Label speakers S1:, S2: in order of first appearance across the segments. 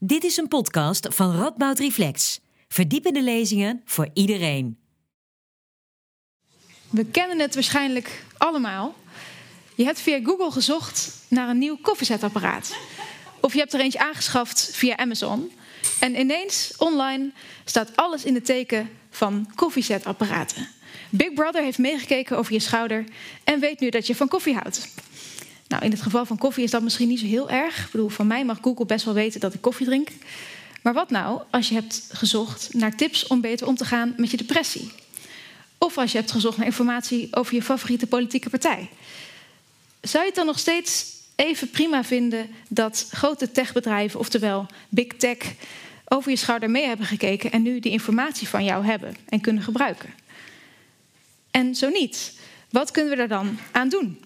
S1: Dit is een podcast van Radboud Reflex. Verdiepende lezingen voor iedereen.
S2: We kennen het waarschijnlijk allemaal. Je hebt via Google gezocht naar een nieuw koffiezetapparaat. Of je hebt er eentje aangeschaft via Amazon. En ineens online staat alles in het teken van koffiezetapparaten. Big Brother heeft meegekeken over je schouder en weet nu dat je van koffie houdt. Nou, in het geval van koffie is dat misschien niet zo heel erg. Ik bedoel, van mij mag Google best wel weten dat ik koffie drink. Maar wat nou als je hebt gezocht naar tips om beter om te gaan met je depressie? Of als je hebt gezocht naar informatie over je favoriete politieke partij? Zou je het dan nog steeds even prima vinden dat grote techbedrijven, oftewel big tech, over je schouder mee hebben gekeken en nu die informatie van jou hebben en kunnen gebruiken? En zo niet, wat kunnen we daar dan aan doen?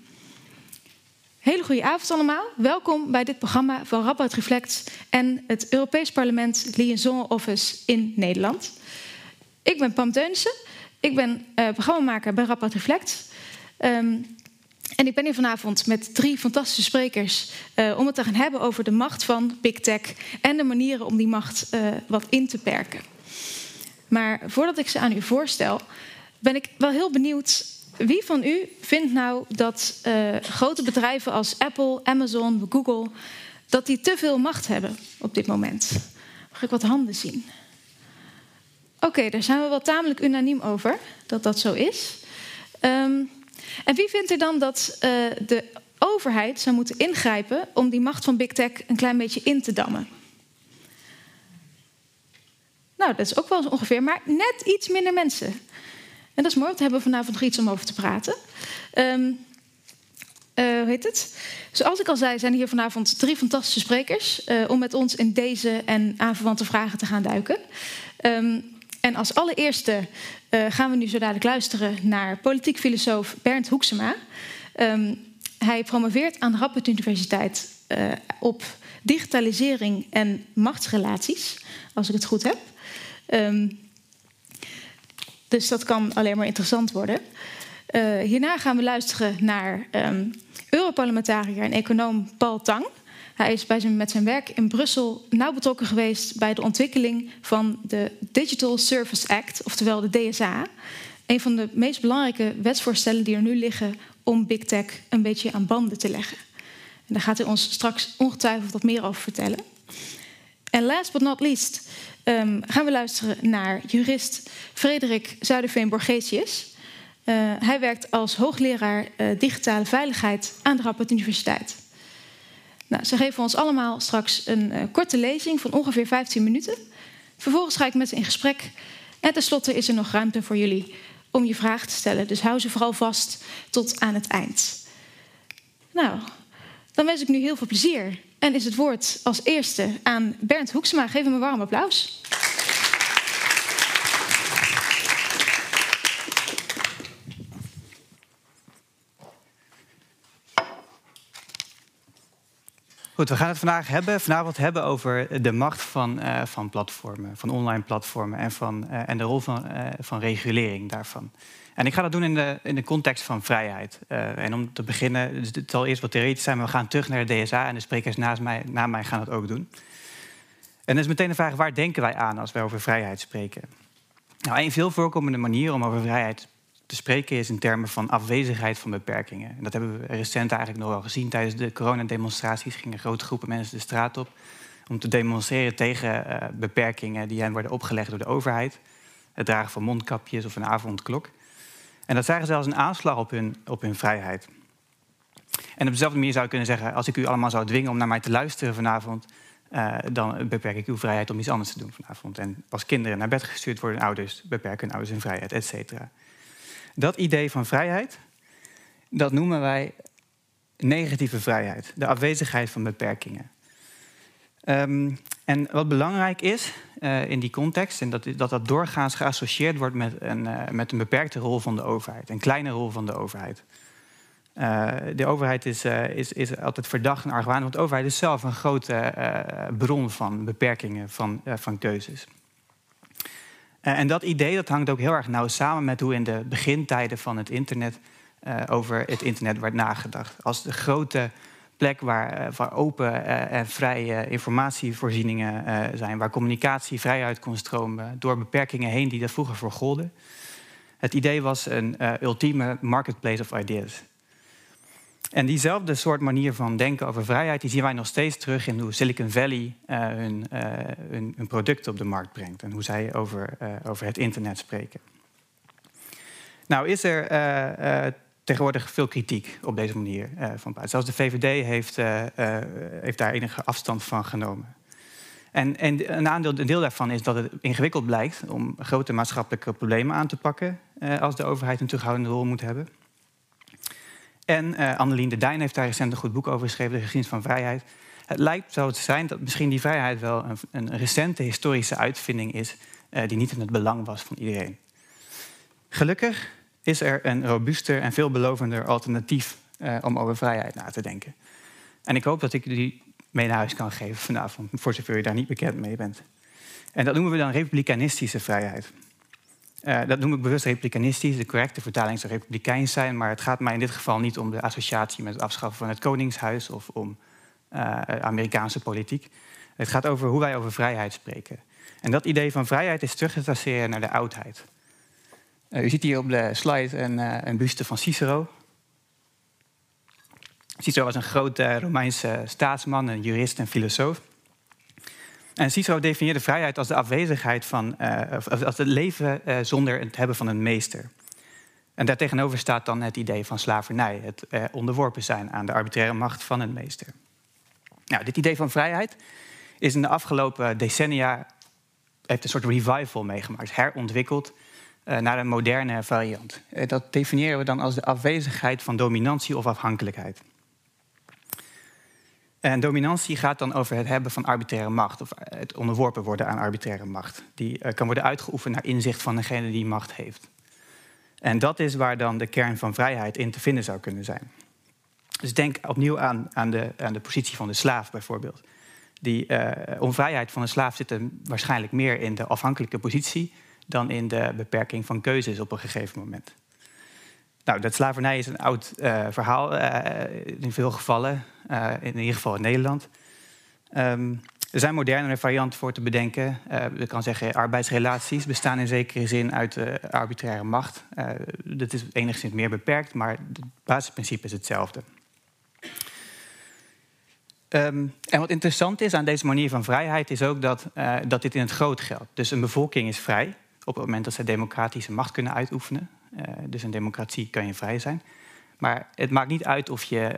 S2: Hele goede avond allemaal. Welkom bij dit programma van Rapport Reflect en het Europees Parlement Liaison Office in Nederland. Ik ben Pam Teunissen. Ik ben uh, programmamaker bij Rapport Reflect. Um, en ik ben hier vanavond met drie fantastische sprekers uh, om het te gaan hebben over de macht van Big Tech en de manieren om die macht uh, wat in te perken. Maar voordat ik ze aan u voorstel, ben ik wel heel benieuwd wie van u vindt nou dat uh, grote bedrijven als Apple, Amazon, Google, dat die te veel macht hebben op dit moment? Mag ik wat handen zien? Oké, daar zijn we wel tamelijk unaniem over dat dat zo is. Um, en wie vindt er dan dat uh, de overheid zou moeten ingrijpen om die macht van Big Tech een klein beetje in te dammen? Nou, dat is ook wel ongeveer, maar net iets minder mensen. En dat is mooi, want we hebben vanavond nog iets om over te praten. Um, hoe heet het? Zoals ik al zei, zijn hier vanavond drie fantastische sprekers uh, om met ons in deze en aanverwante vragen te gaan duiken. Um, en als allereerste uh, gaan we nu zo dadelijk luisteren naar politiek filosoof Bernd Hoeksema. Um, hij promoveert aan de Radboud Universiteit op digitalisering en machtsrelaties, als ik het goed heb. Um, dus dat kan alleen maar interessant worden. Uh, hierna gaan we luisteren naar um, Europarlementariër en econoom Paul Tang. Hij is bij met zijn werk in Brussel nauw betrokken geweest bij de ontwikkeling van de Digital Service Act, oftewel de DSA. Een van de meest belangrijke wetsvoorstellen die er nu liggen om big tech een beetje aan banden te leggen. En daar gaat hij ons straks ongetwijfeld wat meer over vertellen. En last but not least um, gaan we luisteren naar jurist Frederik Zuiderveen-Borgesius. Uh, hij werkt als hoogleraar uh, digitale veiligheid aan de Radboud Universiteit. Nou, ze geven ons allemaal straks een uh, korte lezing van ongeveer 15 minuten. Vervolgens ga ik met ze in gesprek. En tenslotte is er nog ruimte voor jullie om je vragen te stellen. Dus hou ze vooral vast tot aan het eind. Nou, dan wens ik nu heel veel plezier. En is het woord als eerste aan Bernd Hoeksema. Geef hem een warm applaus.
S3: Goed, we gaan het vandaag hebben, vanavond hebben over de macht van, uh, van platformen, van online platformen en, van, uh, en de rol van, uh, van regulering daarvan. En ik ga dat doen in de, in de context van vrijheid. en om te beginnen, dus het zal eerst wat theoretisch zijn, maar we gaan terug naar de DSA en de sprekers naast mij, na mij gaan dat ook doen. En dan is meteen de vraag, waar denken wij aan als wij over vrijheid spreken? Nou, een veel voorkomende manier om over vrijheid te spreken is in termen van afwezigheid van beperkingen. En dat hebben we recent eigenlijk nog wel gezien. Tijdens de coronademonstraties gingen grote groepen mensen de straat op om te demonstreren tegen uh, beperkingen die hen worden opgelegd door de overheid. Het dragen van mondkapjes of een avondklok. En dat zagen zelfs een aanslag op hun, op hun vrijheid. En op dezelfde manier zou ik kunnen zeggen: als ik u allemaal zou dwingen om naar mij te luisteren vanavond, uh, dan beperk ik uw vrijheid om iets anders te doen vanavond. En als kinderen naar bed gestuurd worden, ouders beperken hun ouders hun vrijheid, et cetera. Dat idee van vrijheid, dat noemen wij negatieve vrijheid, de afwezigheid van beperkingen. Um, en wat belangrijk is uh, in die context, en dat, dat dat doorgaans geassocieerd wordt met een, uh, met een beperkte rol van de overheid, een kleine rol van de overheid. Uh, de overheid is, is, is altijd verdacht en argwanend, want de overheid is zelf een grote bron van beperkingen van, van keuzes. En dat idee dat hangt ook heel erg nauw samen met hoe in de begintijden van het internet over het internet werd nagedacht. Als de grote plek waar, waar open en vrije informatievoorzieningen zijn, waar communicatie vrijheid kon stromen door beperkingen heen die dat vroeger voor golden. Het idee was een ultieme marketplace of ideas. En diezelfde soort manier van denken over vrijheid, die zien wij nog steeds terug in hoe Silicon Valley hun, uh, producten op de markt brengt en hoe zij over, over het internet spreken. Nou is er tegenwoordig veel kritiek op deze manier van buiten. Zelfs de VVD heeft, heeft daar enige afstand van genomen. En, en een, aandeel, een deel daarvan is dat het ingewikkeld blijkt om grote maatschappelijke problemen aan te pakken als de overheid een terughoudende rol moet hebben. En uh, Annelien de Dijn heeft daar recent een goed boek over geschreven, De geschiedenis van vrijheid. Het lijkt zo te zijn dat misschien die vrijheid wel een, een recente historische uitvinding is, uh, die niet in het belang was van iedereen. Gelukkig is er een robuuster en veelbelovender alternatief uh, om over vrijheid na te denken. En ik hoop dat ik die mee naar huis kan geven vanavond, voor zover je daar niet bekend mee bent. En dat noemen we dan republikanistische vrijheid. Uh, dat noem ik bewust republikanistisch. De correcte vertaling zou republikeins zijn. Maar het gaat mij in dit geval niet om de associatie met het afschaffen van het Koningshuis of om uh, Amerikaanse politiek. Het gaat over hoe wij over vrijheid spreken. En dat idee van vrijheid is terug te traceren naar de oudheid. Uh, u ziet hier op de slide een, een buste van Cicero. Cicero was een grote Romeinse staatsman, een jurist en filosoof. En Cicero definieerde vrijheid als de afwezigheid van, uh, als het leven zonder het hebben van een meester. En daartegenover staat dan het idee van slavernij, het onderworpen zijn aan de arbitraire macht van een meester. Nou, dit idee van vrijheid is in de afgelopen decennia heeft een soort revival meegemaakt, herontwikkeld naar een moderne variant. dat definiëren we dan als de afwezigheid van dominantie of afhankelijkheid. En dominantie gaat dan over het hebben van arbitraire macht, of het onderworpen worden aan arbitraire macht. Die kan worden uitgeoefend naar inzicht van degene die macht heeft. En dat is waar dan de kern van vrijheid in te vinden zou kunnen zijn. Dus denk opnieuw aan, aan, de, aan de positie van de slaaf bijvoorbeeld. Die onvrijheid van de slaaf zit er waarschijnlijk meer in de afhankelijke positie dan in de beperking van keuzes op een gegeven moment. Nou, dat slavernij is een oud uh, verhaal uh, in veel gevallen, uh, in ieder geval in Nederland. Um, er zijn modernere varianten voor te bedenken. je kan zeggen, arbeidsrelaties bestaan in zekere zin uit arbitraire macht. dat is enigszins meer beperkt, maar het basisprincipe is hetzelfde. Um, en wat interessant is aan deze manier van vrijheid is ook dat, dat dit in het groot geldt. Dus een bevolking is vrij op het moment dat zij democratische macht kunnen uitoefenen. Uh, dus een democratie kan je vrij zijn. Maar het maakt niet uit of je,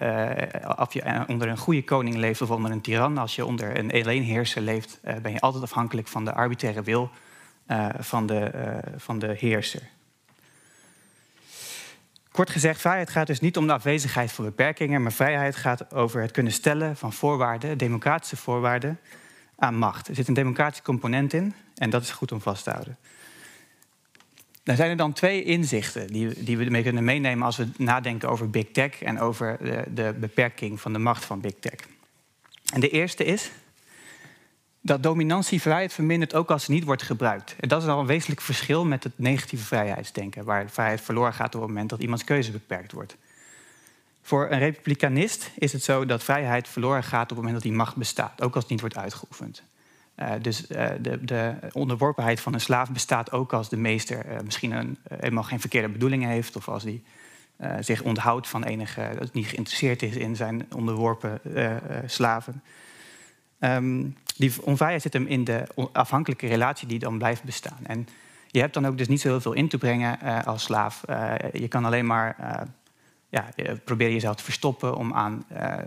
S3: uh, of je onder een goede koning leeft of onder een tiran. Als je onder een alleenheerser leeft, ben je altijd afhankelijk van de arbitraire wil van, de, van de heerser. Kort gezegd, vrijheid gaat dus niet om de afwezigheid van beperkingen, maar vrijheid gaat over het kunnen stellen van voorwaarden, democratische voorwaarden, aan macht. Er zit een democratische component in en dat is goed om vast te houden. Daar zijn er dan twee inzichten die, die we mee kunnen meenemen als we nadenken over big tech en over de, de beperking van de macht van big tech. En de eerste is dat dominantie vrijheid vermindert ook als ze niet wordt gebruikt. En dat is al een wezenlijk verschil met het negatieve vrijheidsdenken, waar vrijheid verloren gaat op het moment dat iemands keuze beperkt wordt. Voor een republikanist is het zo dat vrijheid verloren gaat op het moment dat die macht bestaat, ook als het niet wordt uitgeoefend. Uh, dus uh, de, de, onderworpenheid van een slaaf bestaat ook als de meester uh, misschien een, helemaal geen verkeerde bedoelingen heeft, of als hij zich onthoudt van enige, dat niet geïnteresseerd is in zijn onderworpen slaven. Um, die onvrijheid zit hem in de afhankelijke relatie die dan blijft bestaan. En je hebt dan ook dus niet zo heel veel in te brengen als slaaf. je kan alleen maar ja, proberen jezelf te verstoppen om aan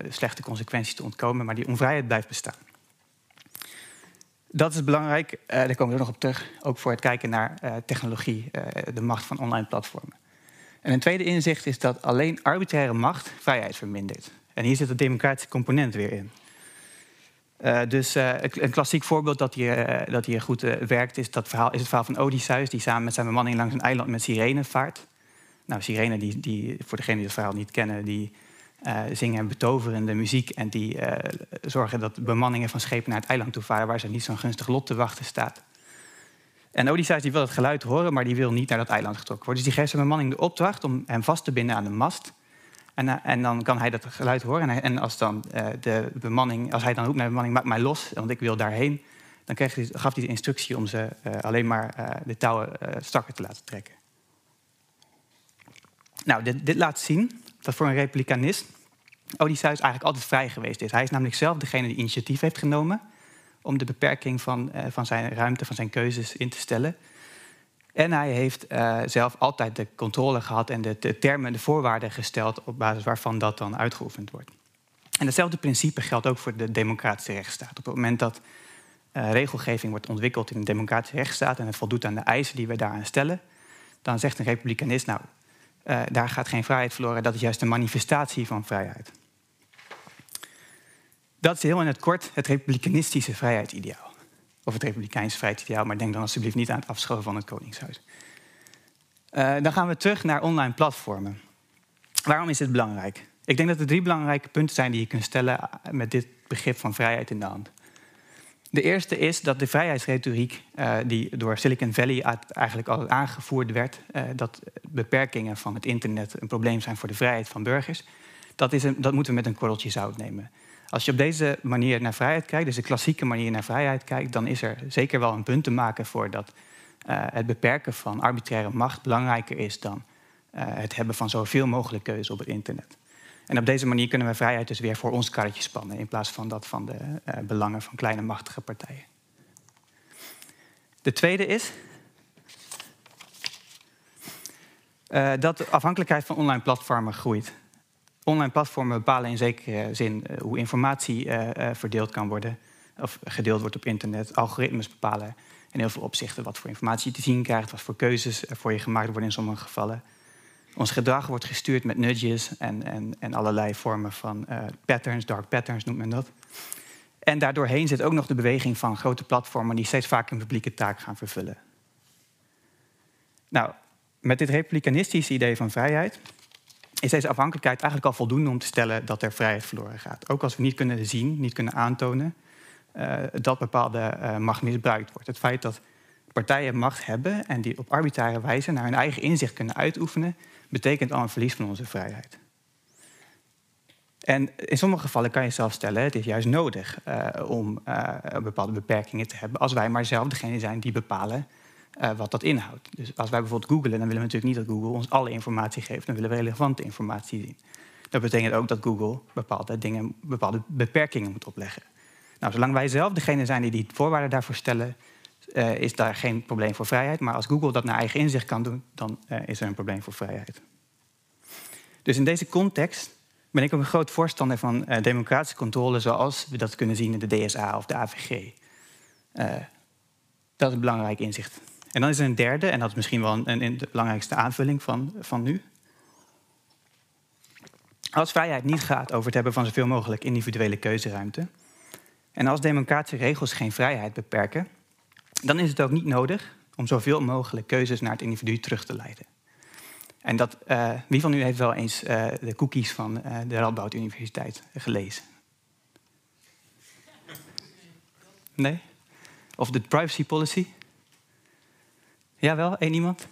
S3: slechte consequenties te ontkomen, maar die onvrijheid blijft bestaan. Dat is belangrijk, uh, daar komen we nog op terug, ook voor het kijken naar uh, technologie, uh, de macht van online platformen. En een tweede inzicht is dat alleen arbitraire macht vrijheid vermindert. En hier zit het democratische component weer in. dus een klassiek voorbeeld dat hier, dat hier goed werkt is, dat verhaal, is het verhaal van Odysseus... die samen met zijn bemanning langs een eiland met sirenen vaart. Nou, sirenen, die, die, voor degenen die het verhaal niet kennen... die uh, zingen betoverende muziek en die uh, zorgen dat bemanningen van schepen naar het eiland toe varen waar ze niet zo'n gunstig lot te wachten staat. En Odysseus die wil het geluid horen, maar die wil niet naar dat eiland getrokken worden. Dus die geeft zijn bemanning de opdracht om hem vast te binden aan de mast En, en dan kan hij dat geluid horen. En, als dan de bemanning, als hij dan roept naar de bemanning, maak mij los, want ik wil daarheen. Dan hij, gaf hij de instructie om ze alleen maar de touwen strakker te laten trekken. Nou, dit, dit laat zien dat voor een republikanist Odysseus eigenlijk altijd vrij geweest is. Hij is namelijk zelf degene die initiatief heeft genomen om de beperking van, uh, van zijn ruimte, van zijn keuzes in te stellen. En hij heeft uh, zelf altijd de controle gehad en de, termen, de voorwaarden gesteld op basis waarvan dat dan uitgeoefend wordt. En hetzelfde principe geldt ook voor de democratische rechtsstaat. Op het moment dat uh, regelgeving wordt ontwikkeld in een democratische rechtsstaat en het voldoet aan de eisen die we daaraan stellen, dan zegt een republikanist, nou, uh, daar gaat geen vrijheid verloren, dat is juist een manifestatie van vrijheid. Dat is heel in het kort het republikeinistische vrijheidsideaal. Of het republikeinse vrijheidsideaal, maar denk dan alsjeblieft niet aan het afschoven van het Koningshuis. Uh, dan gaan we terug naar online platformen. Waarom is dit belangrijk? Ik denk dat er drie belangrijke punten zijn die je kunt stellen met dit begrip van vrijheid in de hand. De eerste is dat de vrijheidsretoriek uh, die door Silicon Valley eigenlijk al aangevoerd werd, uh, dat beperkingen van het internet een probleem zijn voor de vrijheid van burgers, dat, is een, dat moeten we met een korreltje zout nemen. Als je op deze manier naar vrijheid kijkt, dus de klassieke manier naar vrijheid kijkt, dan is er zeker wel een punt te maken voor dat uh, het beperken van arbitraire macht belangrijker is dan het hebben van zoveel mogelijk keuze op het internet. En op deze manier kunnen we vrijheid dus weer voor ons karretje spannen, in plaats van dat van de uh, belangen van kleine machtige partijen. De tweede is uh, dat de afhankelijkheid van online platformen groeit. Online platformen bepalen in zekere zin uh, hoe informatie verdeeld kan worden, of gedeeld wordt op internet. Algoritmes bepalen in heel veel opzichten wat voor informatie je te zien krijgt, wat voor keuzes voor je gemaakt worden in sommige gevallen. Ons gedrag wordt gestuurd met nudges en, en, en allerlei vormen van uh, patterns, dark patterns noemt men dat. En daardoorheen zit ook nog de beweging van grote platformen die steeds vaker een publieke taak gaan vervullen. Nou, met dit republikanistische idee van vrijheid is deze afhankelijkheid eigenlijk al voldoende om te stellen dat er vrijheid verloren gaat. Ook als we niet kunnen zien, niet kunnen aantonen uh, dat bepaalde uh, macht misbruikt wordt. Het feit dat partijen macht hebben en die op arbitrare wijze naar hun eigen inzicht kunnen uitoefenen, betekent al een verlies van onze vrijheid. En in sommige gevallen kan je zelf stellen, het is juist nodig uh, om uh, bepaalde beperkingen te hebben, als wij maar zelf degene zijn die bepalen uh, wat dat inhoudt. Dus als wij bijvoorbeeld googlen, dan willen we natuurlijk niet dat Google ons alle informatie geeft, dan willen we relevante informatie zien. Dat betekent ook dat Google bepaalde dingen, bepaalde beperkingen moet opleggen. Nou, zolang wij zelf degene zijn die die voorwaarden daarvoor stellen, uh, is daar geen probleem voor vrijheid. Maar als Google dat naar eigen inzicht kan doen, dan uh, is er een probleem voor vrijheid. Dus in deze context ben ik ook een groot voorstander van uh, democratische controle zoals we dat kunnen zien in de DSA of de AVG. dat is een belangrijk inzicht. En dan is er een derde, en dat is misschien wel een, een, de belangrijkste aanvulling van, van nu. Als vrijheid niet gaat over het hebben van zoveel mogelijk individuele keuzeruimte, en als democratische regels geen vrijheid beperken, dan is het ook niet nodig om zoveel mogelijk keuzes naar het individu terug te leiden. En dat, uh, wie van u heeft wel eens uh, de cookies van uh, de Radboud Universiteit gelezen? Nee? Of de privacy policy? Jawel, één iemand?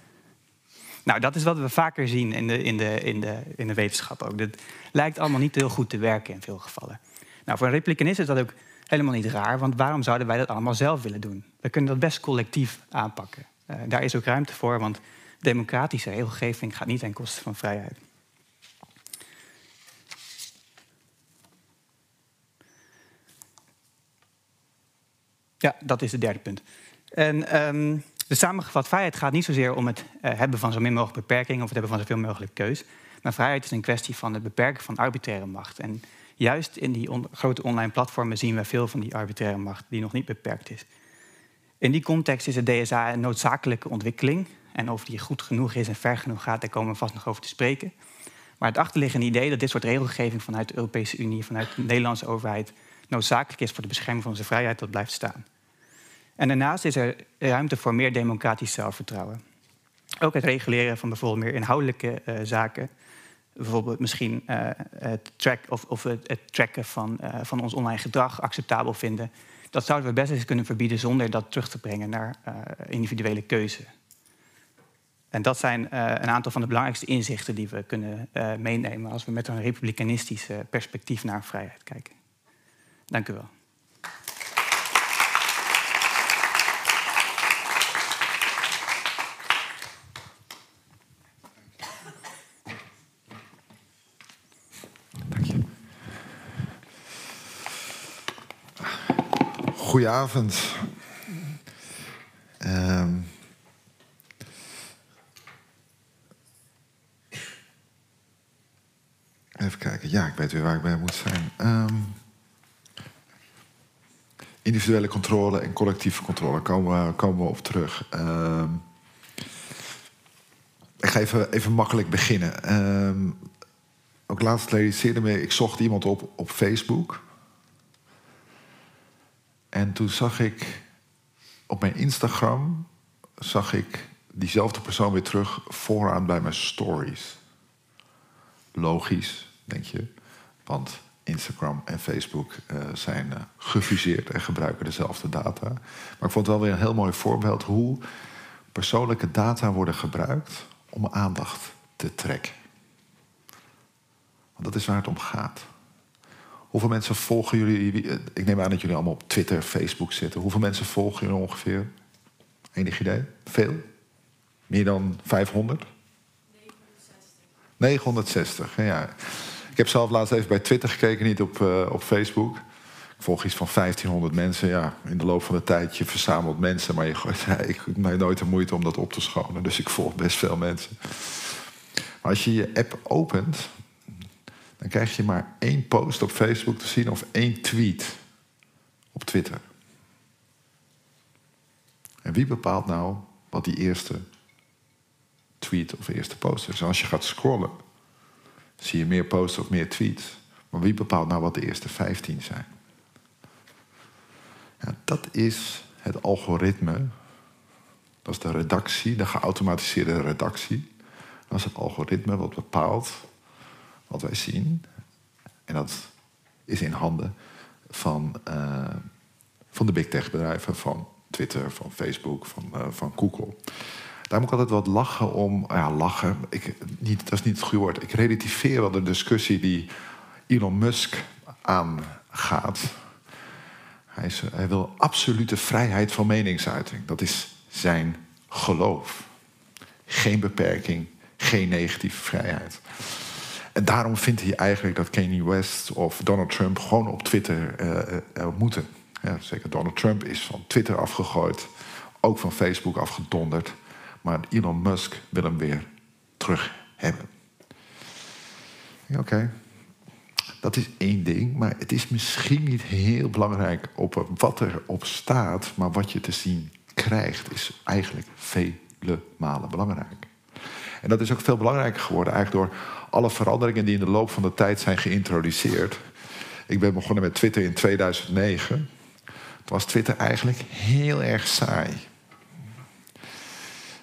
S3: Nou, dat is wat we vaker zien in de, in de, in de, in de wetenschap ook. Dat lijkt allemaal niet heel goed te werken in veel gevallen. Nou, voor een replicanist is dat ook helemaal niet raar, want waarom zouden wij dat allemaal zelf willen doen? We kunnen dat best collectief aanpakken. Uh, daar is ook ruimte voor, want democratische regelgeving gaat niet ten koste van vrijheid. Ja, dat is het derde punt. En de samengevat vrijheid gaat niet zozeer om het uh, hebben van zo min mogelijk beperkingen of het hebben van zoveel mogelijk keus. Maar vrijheid is een kwestie van het beperken van arbitraire macht. En juist in die grote online platformen zien we veel van die arbitraire macht die nog niet beperkt is. In die context is het DSA een noodzakelijke ontwikkeling. En of die goed genoeg is en ver genoeg gaat, daar komen we vast nog over te spreken. Maar het achterliggende idee dat dit soort regelgeving vanuit de Europese Unie, vanuit de Nederlandse overheid, noodzakelijk is voor de bescherming van onze vrijheid, dat blijft staan. En daarnaast is er ruimte voor meer democratisch zelfvertrouwen. Ook het reguleren van bijvoorbeeld meer inhoudelijke uh, zaken bijvoorbeeld misschien uh, het, track of, of het, tracken van, uh, van ons online gedrag acceptabel vinden. Dat zouden we best eens kunnen verbieden zonder dat terug te brengen naar uh, individuele keuze. En dat zijn een aantal van de belangrijkste inzichten die we kunnen meenemen als we met een republikanistisch perspectief naar vrijheid kijken. Dank u wel.
S4: Goedenavond. Um, even kijken. Ja, ik weet weer waar ik bij moet zijn. Um, individuele controle en collectieve controle komen we, komen we op terug. Um, ik ga even, even makkelijk beginnen. Ook laatst realiseerde me, ik zocht iemand op op Facebook. En toen zag ik op mijn Instagram zag ik diezelfde persoon weer terug vooraan bij mijn stories. Logisch, denk je, want Instagram en Facebook uh, zijn uh, gefuseerd en gebruiken dezelfde data. Maar ik vond het wel weer een heel mooi voorbeeld hoe persoonlijke data worden gebruikt om aandacht te trekken. Want dat is waar het om gaat. Hoeveel mensen volgen jullie? Ik neem aan dat jullie allemaal op Twitter, Facebook zitten. Hoeveel mensen volgen jullie ongeveer? Enig idee? Veel? Meer dan 500? 960. 960, ja. Ik heb zelf laatst even bij Twitter gekeken, niet op, uh, op Facebook. Ik volg iets van 1500 mensen. Ja, in de loop van de tijd, je verzamelt mensen... maar je ik heb nooit de moeite om dat op te schonen. Dus ik volg best veel mensen. Maar als je je app opent dan krijg je maar één post op Facebook te zien of één tweet op Twitter. En wie bepaalt nou wat die eerste tweet of eerste post is? Als je gaat scrollen, zie je meer posts of meer tweets. Maar wie bepaalt nou wat de eerste 15 zijn? Dat is het algoritme. Dat is de redactie, de geautomatiseerde redactie. Dat is het algoritme wat bepaalt wat wij zien. En dat is in handen van, uh, van de big tech bedrijven, van Twitter, van Facebook, van, uh, van Google. Daar moet ik altijd wat lachen om. Ja, lachen. Ik, dat is niet het goede woord. Ik relativeer wel de discussie die Elon Musk aangaat. Hij, is, hij wil absolute vrijheid van meningsuiting. Dat is zijn geloof. Geen beperking, geen negatieve vrijheid. En daarom vindt hij eigenlijk dat Kanye West of Donald Trump gewoon op Twitter uh, moeten. Ja, zeker Donald Trump is van Twitter afgegooid, ook van Facebook afgedonderd. Maar Elon Musk wil hem weer terug hebben. Oké, dat is één ding, maar het is misschien niet heel belangrijk op wat er op staat, maar wat je te zien krijgt is eigenlijk vele malen belangrijk. En dat is ook veel belangrijker geworden eigenlijk door alle veranderingen die in de loop van de tijd zijn geïntroduceerd. Ik ben begonnen met Twitter in 2009. Toen was Twitter eigenlijk heel erg saai.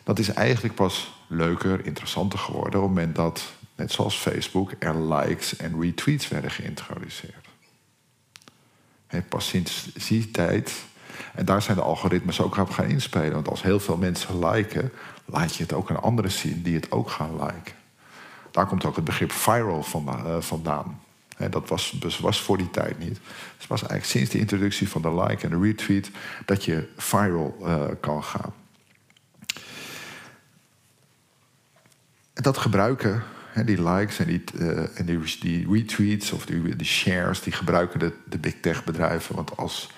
S4: Dat is eigenlijk pas leuker, interessanter geworden op het moment dat, net zoals Facebook, er likes en retweets werden geïntroduceerd. Pas sinds die tijd, en daar zijn de algoritmes ook op gaan inspelen. Want als heel veel mensen liken, laat je het ook aan anderen zien die het ook gaan liken. Daar komt ook het begrip viral eh, vandaan. dat was, dus was voor die tijd niet. Het was eigenlijk sinds de introductie van de like en de retweet dat je viral uh, kan gaan. En dat gebruiken, die likes en, die, uh, en die, retweets of die, shares, die gebruiken de, de big tech bedrijven. Want als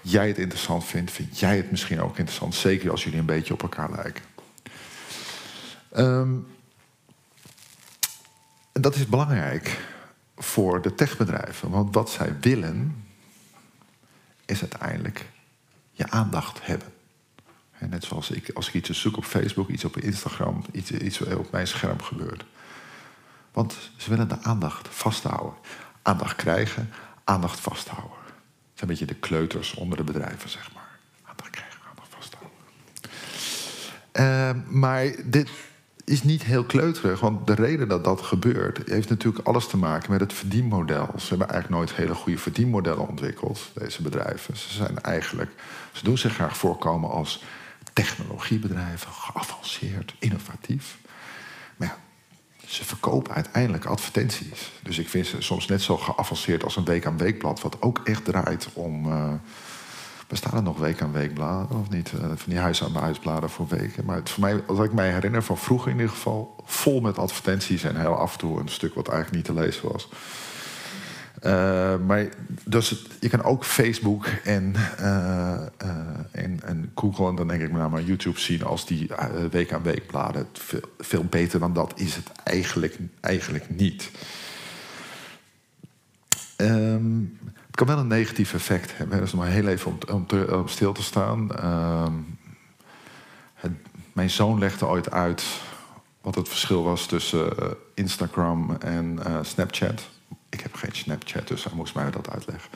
S4: jij het interessant vindt, vind jij het misschien ook interessant. Zeker als jullie een beetje op elkaar lijken. Um, en dat is belangrijk voor de techbedrijven. Want wat zij willen, is uiteindelijk je aandacht hebben. En net zoals ik, als ik iets zoek op Facebook, iets op Instagram, iets, iets op mijn scherm gebeurt. Want ze willen de aandacht vasthouden. Aandacht krijgen, aandacht vasthouden. Het zijn een beetje de kleuters onder de bedrijven, zeg maar. Aandacht krijgen, aandacht vasthouden. Uh, maar dit, is niet heel kleuterig. Want de reden dat dat gebeurt, heeft natuurlijk alles te maken met het verdienmodel. Ze hebben eigenlijk nooit hele goede verdienmodellen ontwikkeld, deze bedrijven. Ze zijn eigenlijk, ze doen zich graag voorkomen als technologiebedrijven, geavanceerd, innovatief. Maar ja, ze verkopen uiteindelijk advertenties. Dus ik vind ze soms net zo geavanceerd als een week aan weekblad, wat ook echt draait om. Uh, bestaan er nog week aan weekbladen of niet? Uh, van die huis aan huisbladen voor weken. Maar het voor mij, als ik mij herinner van vroeger in ieder geval, vol met advertenties en heel af en toe een stuk wat eigenlijk niet te lezen was. Uh, maar dus je kan ook Facebook en, uh, en, en, Google en dan denk ik name YouTube zien als die week aan week bladen. Veel, veel, beter dan dat is het eigenlijk, eigenlijk niet. Um, het kan wel een negatief effect hebben. Dus maar heel even om, te, om stil te staan. Um, het, mijn zoon legde ooit uit wat het verschil was tussen Instagram en Snapchat ik heb geen Snapchat, dus hij moest mij dat uitleggen.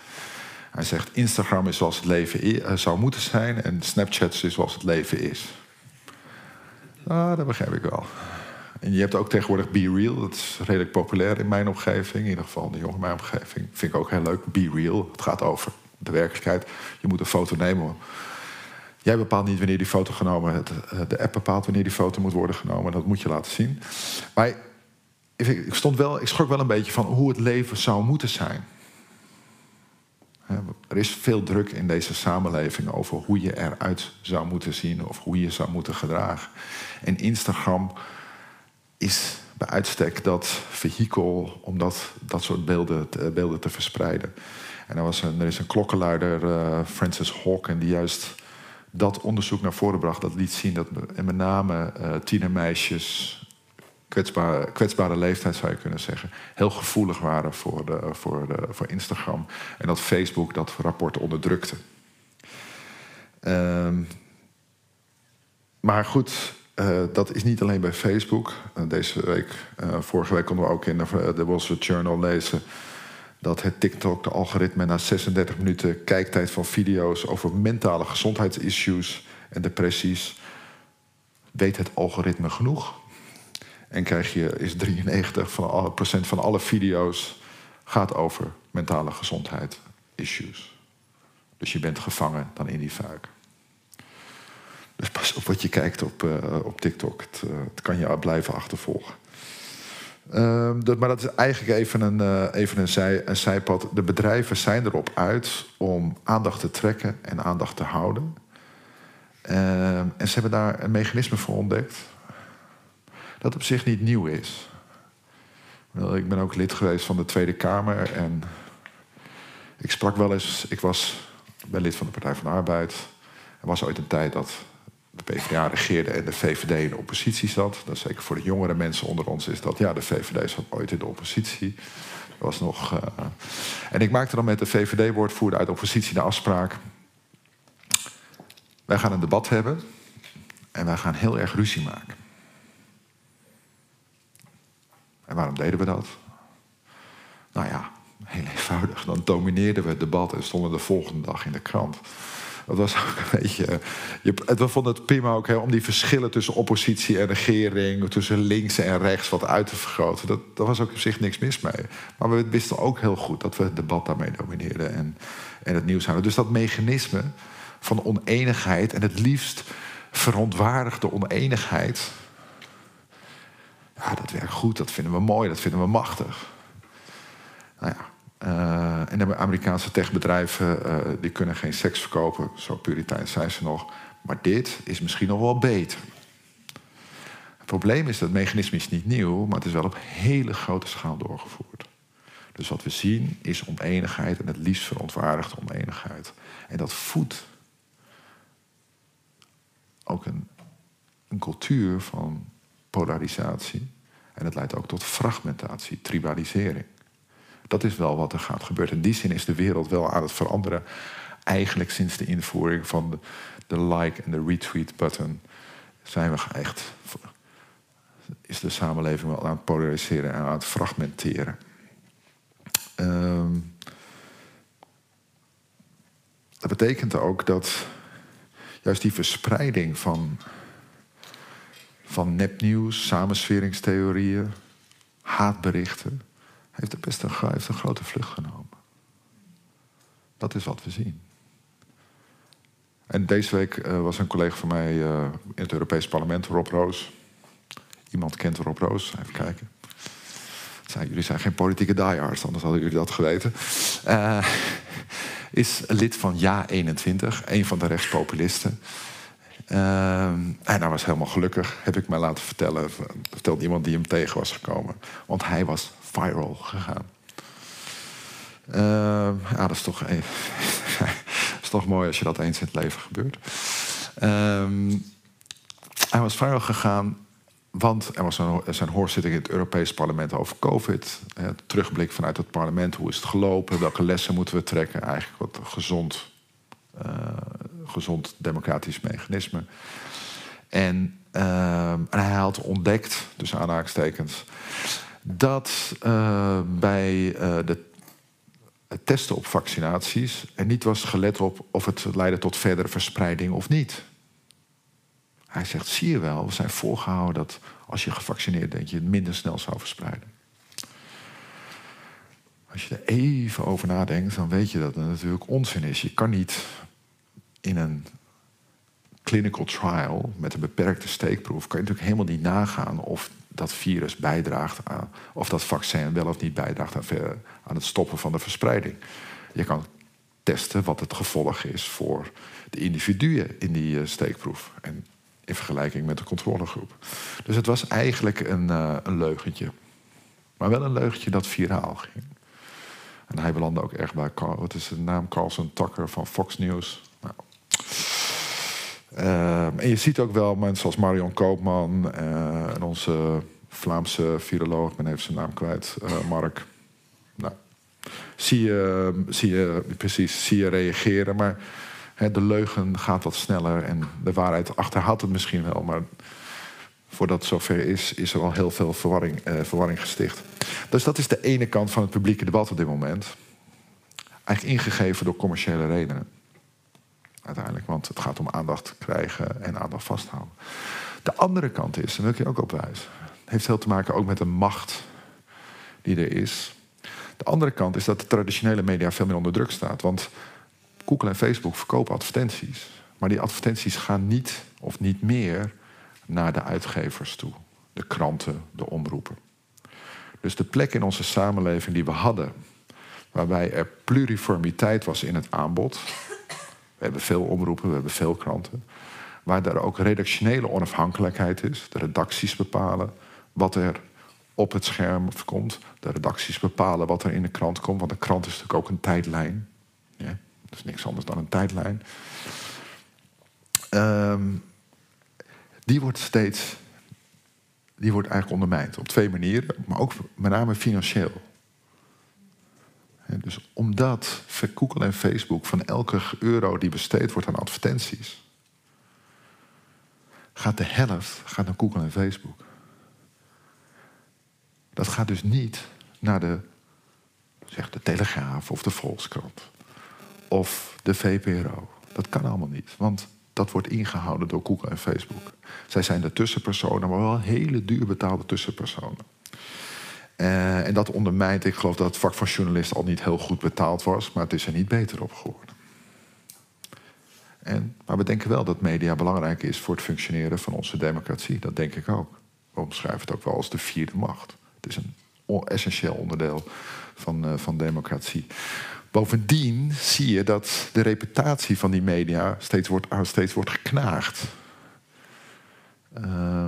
S4: Hij zegt: Instagram is zoals het leven eh, zou moeten zijn en Snapchat is zoals het leven is. Ah, dat begrijp ik wel. En je hebt ook tegenwoordig Be Real. Dat is redelijk populair in mijn omgeving. In ieder geval de jongen in mijn omgeving. Vind ik ook heel leuk. Be Real. Het gaat over de werkelijkheid. Je moet een foto nemen. Jij bepaalt niet wanneer die foto genomen wordt. Eh, de app bepaalt wanneer die foto moet worden genomen. Dat moet je laten zien. Maar ik, stond wel, ik schrok wel een beetje van hoe het leven zou moeten zijn. Er is veel druk in deze samenleving over hoe je eruit zou moeten zien of hoe je zou moeten gedragen. En Instagram is bij uitstek dat vehikel om dat, dat soort beelden, te, beelden te verspreiden. En er, was er is een klokkenluider, uh, Francis Hawken, die juist dat onderzoek naar voren bracht. Dat liet zien dat met name uh, tienermeisjes kwetsbare, kwetsbare leeftijd zou je kunnen zeggen, heel gevoelig waren voor, de, voor, de, voor Instagram. En dat Facebook dat rapport onderdrukte. Um, maar goed, uh, dat is niet alleen bij Facebook. Uh, deze week, uh, vorige week konden we ook in de, Wall Street Journal lezen dat het TikTok, de algoritme, na 36 minuten kijktijd van video's over mentale gezondheidsissues en depressies, weet het algoritme genoeg. En krijg je, is 93 van alle, procent van alle video's gaat over mentale gezondheid issues. Dus je bent gevangen dan in die vuik. Dus pas op wat je kijkt op, uh, op TikTok. Het, uh, het, kan je blijven achtervolgen. Uh, dat, maar dat is eigenlijk even, een, uh, even een, zij, een zijpad. De bedrijven zijn erop uit om aandacht te trekken en aandacht te houden. Ehm, en ze hebben daar een mechanisme voor ontdekt dat op zich niet nieuw is. Ik ben ook lid geweest van de Tweede Kamer en ik sprak wel eens, ik was, ben lid van de Partij van de Arbeid. Er was ooit een tijd dat de PvdA regeerde en de VVD in de oppositie zat. Dat zeker voor de jongere mensen onder ons is dat, ja, de VVD zat ooit in de oppositie. Dat was nog, uh... En ik maakte dan met de VVD-woordvoerder uit de oppositie de afspraak. Wij gaan een debat hebben en wij gaan heel erg ruzie maken. En waarom deden we dat? Nou ja, heel eenvoudig. Dan domineerden we het debat en stonden de volgende dag in de krant. Dat was ook een beetje. Je, we vonden het prima ook hè, om die verschillen tussen oppositie en regering, tussen links en rechts, wat uit te vergroten. Dat, daar was ook op zich niks mis mee. Maar we wisten ook heel goed dat we het debat daarmee domineerden en, en het nieuws hadden. Dus dat mechanisme van oneenigheid en het liefst verontwaardigde oneenigheid ja, dat werkt goed, dat vinden we mooi, dat vinden we machtig. Nou ja, en de Amerikaanse techbedrijven uh, die kunnen geen seks verkopen, zo puritein zijn ze nog. Maar dit is misschien nog wel beter. Het probleem is dat het mechanisme is niet nieuw, maar het is wel op hele grote schaal doorgevoerd. Dus wat we zien is oneenigheid en het liefst verontwaardigde oneenigheid. En dat voedt ook een, een cultuur van polarisatie. En het leidt ook tot fragmentatie, tribalisering. Dat is wel wat er gaat gebeuren. In die zin is de wereld wel aan het veranderen. Eigenlijk sinds de invoering van de, like en de retweet button zijn we echt. Is de samenleving wel aan het polariseren en aan het fragmenteren. Um, dat betekent ook dat juist die verspreiding van van nepnieuws, samensweringstheorieën, haatberichten, heeft er best een, heeft een grote vlucht genomen. Dat is wat we zien. En deze week uh, was een collega van mij uh, in het Europees Parlement, Rob Roos. Iemand kent Rob Roos, even kijken. Zijn, jullie zijn geen politieke diehards, anders hadden jullie dat geweten. Uh, is lid van Ja21, een van de rechtspopulisten. en hij was helemaal gelukkig, heb ik mij laten vertellen. Vertelde iemand die hem tegen was gekomen. Want hij was viral gegaan. ja, dat is toch even toch mooi als je dat eens in het leven gebeurt. Um, hij was viral gegaan, want er was een, zijn hoorzitting in het Europees Parlement over COVID. Het terugblik vanuit het parlement, hoe is het gelopen, welke lessen moeten we trekken. Eigenlijk wat gezond, uh, gezond democratisch mechanisme. En, uh, en, hij had ontdekt, dus aanhalingstekens, dat uh, bij de het testen op vaccinaties en niet was gelet op of het leidde tot verdere verspreiding of niet. Hij zegt, zie je wel, we zijn voorgehouden dat als je gevaccineerd bent, je het minder snel zou verspreiden. Als je er even over nadenkt, dan weet je dat het natuurlijk onzin is. Je kan niet in een clinical trial met een beperkte steekproef, kan je natuurlijk helemaal niet nagaan of dat virus bijdraagt aan, of dat vaccin wel of niet bijdraagt aan, het stoppen van de verspreiding. Je kan testen wat het gevolg is voor de individuen in die uh, steekproef. En in vergelijking met de controlegroep. Dus het was eigenlijk een, uh, een leugentje. Maar wel een leugentje dat viraal ging. En hij belandde ook erg bij. Wat is de naam? Carlson Tucker van Fox News. Nou. Uh, en je ziet ook wel mensen als Marion Koopman uh, en onze Vlaamse viroloog, ik ben even zijn naam kwijt, uh, Mark. Nou, zie je, zie je precies zie je reageren, maar hè, de leugen gaat wat sneller en de waarheid achterhaalt het misschien wel, maar voordat het zover is, is er al heel veel verwarring, verwarring gesticht. Dus dat is de ene kant van het publieke debat op dit moment. Eigenlijk ingegeven door commerciële redenen uiteindelijk. Want het gaat om aandacht krijgen en aandacht vasthouden. De andere kant is, en wil ik je ook op wijzen, heeft heel te maken ook met de macht die er is. De andere kant is dat de traditionele media veel meer onder druk staat. Want Google en Facebook verkopen advertenties. Maar die advertenties gaan niet of niet meer naar de uitgevers toe. De kranten, de omroepen. Dus de plek in onze samenleving die we hadden, waarbij er pluriformiteit was in het aanbod, we hebben veel omroepen, we hebben veel kranten. Waar er ook redactionele onafhankelijkheid is. De redacties bepalen wat er op het scherm komt. De redacties bepalen wat er in de krant komt. Want een krant is natuurlijk ook een tijdlijn. Ja, dat is niks anders dan een tijdlijn. Um, die wordt steeds. Die wordt eigenlijk ondermijnd. Op twee manieren, maar ook met name financieel. Dus omdat Google en Facebook van elke euro die besteed wordt aan advertenties, gaat de helft gaat naar Google en Facebook. Dat gaat dus niet naar de, zeg, de Telegraaf of de Volkskrant of de VPRO. Dat kan allemaal niet, want dat wordt ingehouden door Google en Facebook. Zij zijn de tussenpersonen, maar wel hele duur betaalde tussenpersonen. Uh, en dat ondermijnt, ik geloof dat het vak van journalist al niet heel goed betaald was, maar het is er niet beter op geworden. En, maar we denken wel dat media belangrijk is voor het functioneren van onze democratie. Dat denk ik ook. We omschrijven het ook wel als de vierde macht. Het is een essentieel onderdeel van, uh, van democratie. Bovendien zie je dat de reputatie van die media steeds wordt, steeds wordt geknaagd. Uh,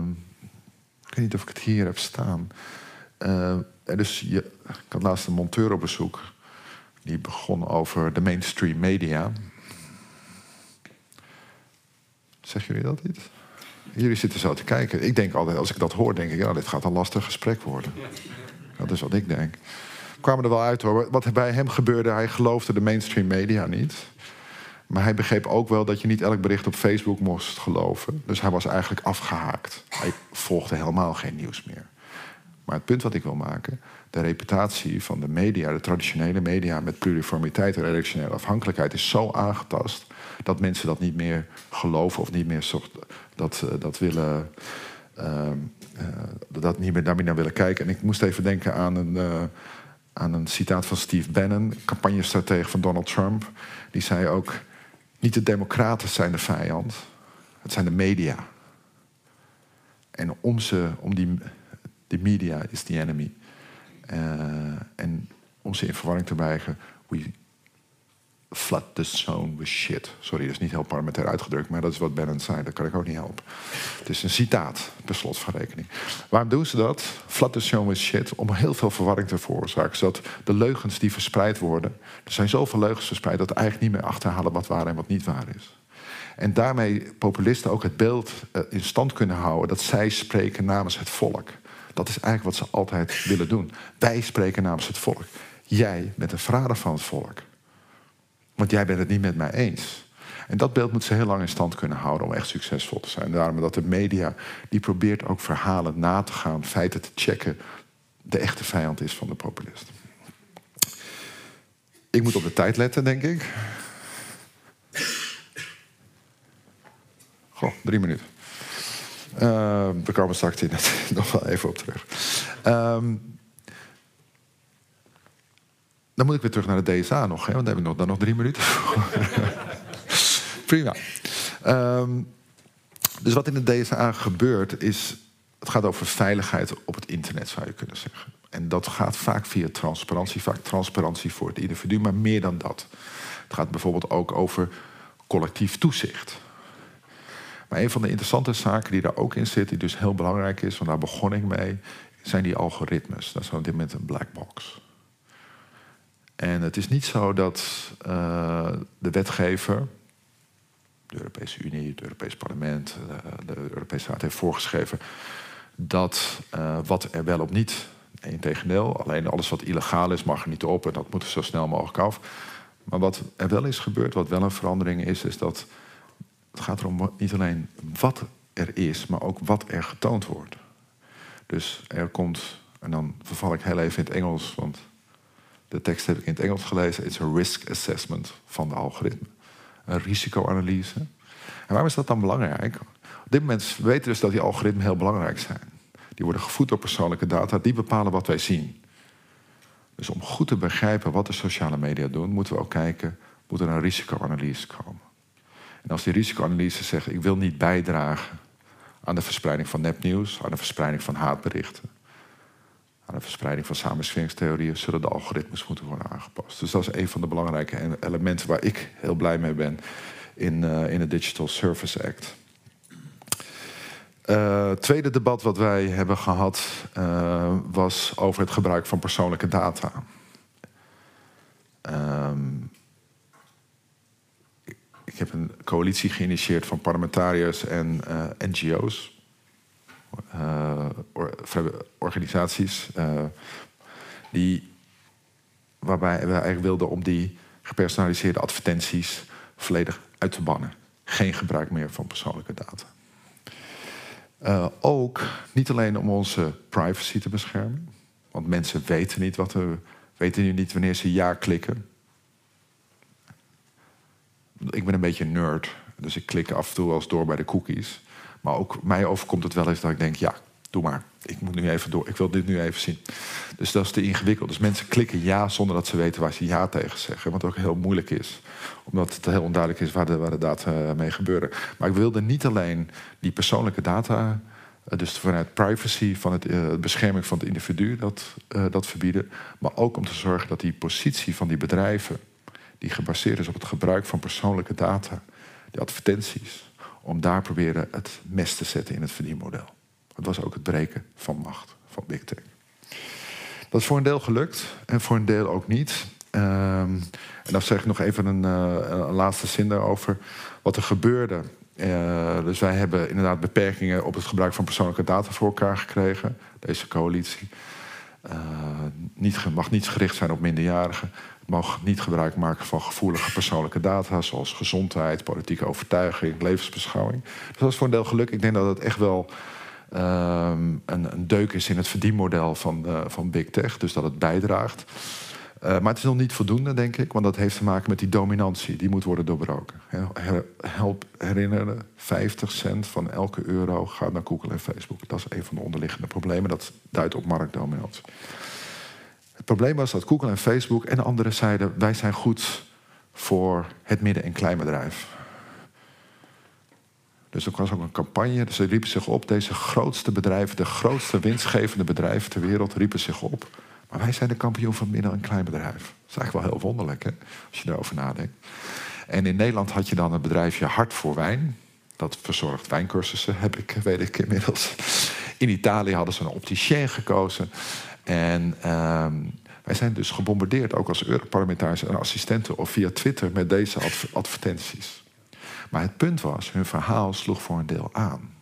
S4: ik weet niet of ik het hier heb staan. Uh, dus je, ik had laatst een monteur op bezoek. Die begon over de mainstream media. Zeggen jullie dat niet? Jullie zitten zo te kijken. Ik denk altijd, als ik dat hoor, denk ik... ja, dit gaat een lastig gesprek worden. Dat is wat ik denk. kwamen er wel uit hoor. Wat bij hem gebeurde, hij geloofde de mainstream media niet. Maar hij begreep ook wel dat je niet elk bericht op Facebook moest geloven. Dus hij was eigenlijk afgehaakt. Hij volgde helemaal geen nieuws meer. Maar het punt wat ik wil maken, de reputatie van de media, de traditionele media met pluriformiteit en redactionele afhankelijkheid is zo aangetast dat mensen dat niet meer geloven of niet meer dat, eh, dat willen. Uh, uh, dat niet meer naar binnen willen kijken. En ik moest even denken aan een, uh, aan een citaat van Steve Bannon, campagnestratege van Donald Trump. Die zei ook: Niet de democraten zijn de vijand, het zijn de media. En om, ze, om die, die media is the enemy. Uh, en om ze in verwarring te brengen, we flood the zone with shit. Sorry, dat is niet heel parlementair uitgedrukt, maar dat is wat Bannon zei. Dat kan ik ook niet helpen. Het is een citaat, per slot van rekening. Waarom doen ze dat? Flood the zone with shit. Om heel veel verwarring te veroorzaken. Zodat de leugens die verspreid worden... Er zijn zoveel leugens verspreid dat eigenlijk niet meer achterhalen wat waar en wat niet waar is. En daarmee populisten ook het beeld eh, in stand kunnen houden... dat zij spreken namens het volk. Dat is eigenlijk wat ze altijd willen doen. Wij spreken namens het volk. Jij bent een verrader van het volk. Want jij bent het niet met mij eens. En dat beeld moet ze heel lang in stand kunnen houden om echt succesvol te zijn. Daarom dat de media, die probeert ook verhalen na te gaan, feiten te checken, de echte vijand is van de populist. Ik moet op de tijd letten, denk ik. Goh, drie minuten. Uh, daar komen we straks nog wel even op terug. Um, dan moet ik weer terug naar de DSA nog, hè, want dan heb ik nog, dan nog drie minuten. Prima. Um, dus wat in de DSA gebeurt is... het gaat over veiligheid op het internet, zou je kunnen zeggen. En dat gaat vaak via transparantie. Vaak transparantie voor het individu, maar meer dan dat. Het gaat bijvoorbeeld ook over collectief toezicht. Maar een van de interessante zaken die daar ook in zit... die dus heel belangrijk is, want daar begon ik mee... zijn die algoritmes. Dat is op dit moment een black box. En het is niet zo dat uh, de wetgever, de Europese Unie, het Europees Parlement, uh, de Europese Raad heeft voorgeschreven dat uh, wat er wel of niet, integendeel, alleen alles wat illegaal is mag er niet op en dat moet er zo snel mogelijk af. Maar wat er wel is gebeurd, wat wel een verandering is, is dat het gaat erom niet alleen wat er is, maar ook wat er getoond wordt. Dus er komt, en dan verval ik heel even in het Engels, want de tekst heb ik in het Engels gelezen. It's a risk assessment van de algoritme. Een risicoanalyse. En waarom is dat dan belangrijk? Op dit moment weten we dus dat die algoritmen heel belangrijk zijn. Die worden gevoed door persoonlijke data. Die bepalen wat wij zien. Dus om goed te begrijpen wat de sociale media doen... moeten we ook kijken, moet er een risicoanalyse komen. En als die risicoanalyse zegt... ik wil niet bijdragen aan de verspreiding van nepnieuws... aan de verspreiding van haatberichten aan de verspreiding van samensweringstheorieën zullen de algoritmes moeten worden aangepast. Dus dat is een van de belangrijke elementen waar ik heel blij mee ben in, uh, in het Digital Service Act. Uh, tweede debat wat wij hebben gehad uh, was over het gebruik van persoonlijke data. Um, ik, heb een coalitie geïnitieerd van parlementariërs en NGO's uh, organisaties. Uh, die, waarbij we eigenlijk wilden om die gepersonaliseerde advertenties volledig uit te bannen. Geen gebruik meer van persoonlijke data. Ook niet alleen om onze privacy te beschermen. Want mensen weten niet wat er. weten nu niet wanneer ze ja klikken. Ik ben een beetje een nerd. Dus ik klik af en toe eens door bij de cookies. Maar ook mij overkomt het wel eens dat ik denk, ja, doe maar. Ik moet nu even door. Ik wil dit nu even zien. Dus dat is te ingewikkeld. Dus mensen klikken ja zonder dat ze weten waar ze ja tegen zeggen. Wat ook heel moeilijk is. Omdat het heel onduidelijk is waar de, waar de data mee gebeuren. Maar ik wilde niet alleen die persoonlijke data... Eh, dus vanuit privacy, van het uh, bescherming van het individu, dat, dat verbieden. Maar ook om te zorgen dat die positie van die bedrijven, die gebaseerd is op het gebruik van persoonlijke data, die advertenties, om daar proberen het mes te zetten in het verdienmodel. Het was ook het breken van macht van Big Tech. Dat is voor een deel gelukt en voor een deel ook niet. Um, en dan zeg ik nog even een, uh, een, laatste zin daarover. Wat er gebeurde. Uh, dus wij hebben inderdaad beperkingen op het gebruik van persoonlijke data voor elkaar gekregen. Deze coalitie. Uh, niet, mag niet gericht zijn op minderjarigen mag niet gebruik maken van gevoelige persoonlijke data, zoals gezondheid, politieke overtuiging, levensbeschouwing. Dus dat is voor een deel geluk. Ik denk dat het echt wel um, een, een, deuk is in het verdienmodel van, van Big Tech, dus dat het bijdraagt. Uh, maar het is nog niet voldoende, denk ik, want dat heeft te maken met die dominantie. Die moet worden doorbroken. Help herinneren, 50 cent van elke euro gaat naar Google en Facebook. Dat is een van de onderliggende problemen. Dat duidt op marktdominantie. Het probleem was dat Google en Facebook en anderen zeiden: wij zijn goed voor het midden- en kleinbedrijf. Dus er was ook een campagne. Dus ze riepen zich op, deze grootste bedrijven, de grootste winstgevende bedrijven ter wereld, riepen zich op. Maar wij zijn de kampioen van midden- en kleinbedrijf. Dat is eigenlijk wel heel wonderlijk, hè, als je erover nadenkt. En in Nederland had je dan het bedrijfje Hart voor Wijn. Dat verzorgt wijncursussen, heb ik, weet ik inmiddels. In Italië hadden ze een opticien gekozen. En ehm, wij zijn dus gebombardeerd, ook als Europarlementariërs en assistenten... of via Twitter met deze advertenties. Maar het punt was, hun verhaal sloeg voor een deel aan.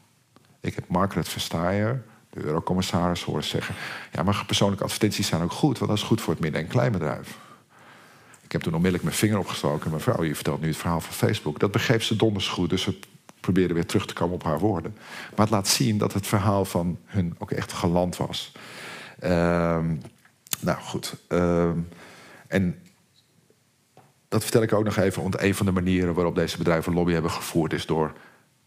S4: Ik heb Margaret Verstaier, de eurocommissaris, horen zeggen... ja, maar persoonlijke advertenties zijn ook goed... want dat is goed voor het midden- en kleinbedrijf. Ik heb toen onmiddellijk mijn vinger opgestoken. Mevrouw, je vertelt nu het verhaal van Facebook. Dat begreep ze donders goed, dus ze probeerde weer terug te komen op haar woorden. Maar het laat zien dat het verhaal van hun ook echt geland was. Ehm, nou goed. Ehm, en dat vertel ik ook nog even, want een van de manieren waarop deze bedrijven lobby hebben gevoerd is door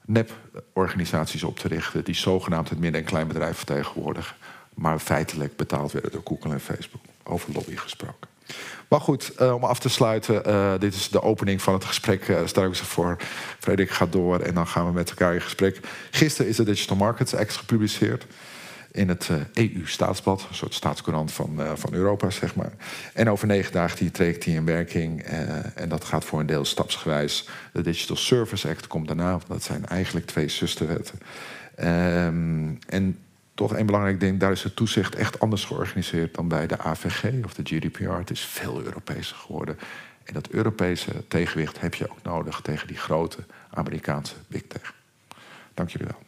S4: nep-organisaties op te richten die zogenaamd het midden- en kleinbedrijf vertegenwoordigen, maar feitelijk betaald werden door Google en Facebook. Over lobby gesproken. Maar goed, uh, om af te sluiten, uh, dit is de opening van het gesprek. Uh, stel ik ze voor. Frederik gaat door en dan gaan we met elkaar in gesprek. Gisteren is de Digital Markets Act gepubliceerd in het EU-staatsblad, een soort staatscourant van, van Europa, zeg maar. En over negen dagen die trekt die in werking. en dat gaat voor een deel stapsgewijs. De Digital Service Act komt daarna. Dat zijn eigenlijk twee zusterwetten. Um, en toch een belangrijk ding, daar is het toezicht echt anders georganiseerd dan bij de AVG of de GDPR. Het is veel Europese geworden. En dat Europese tegenwicht heb je ook nodig tegen die grote Amerikaanse big tech. Dank jullie wel.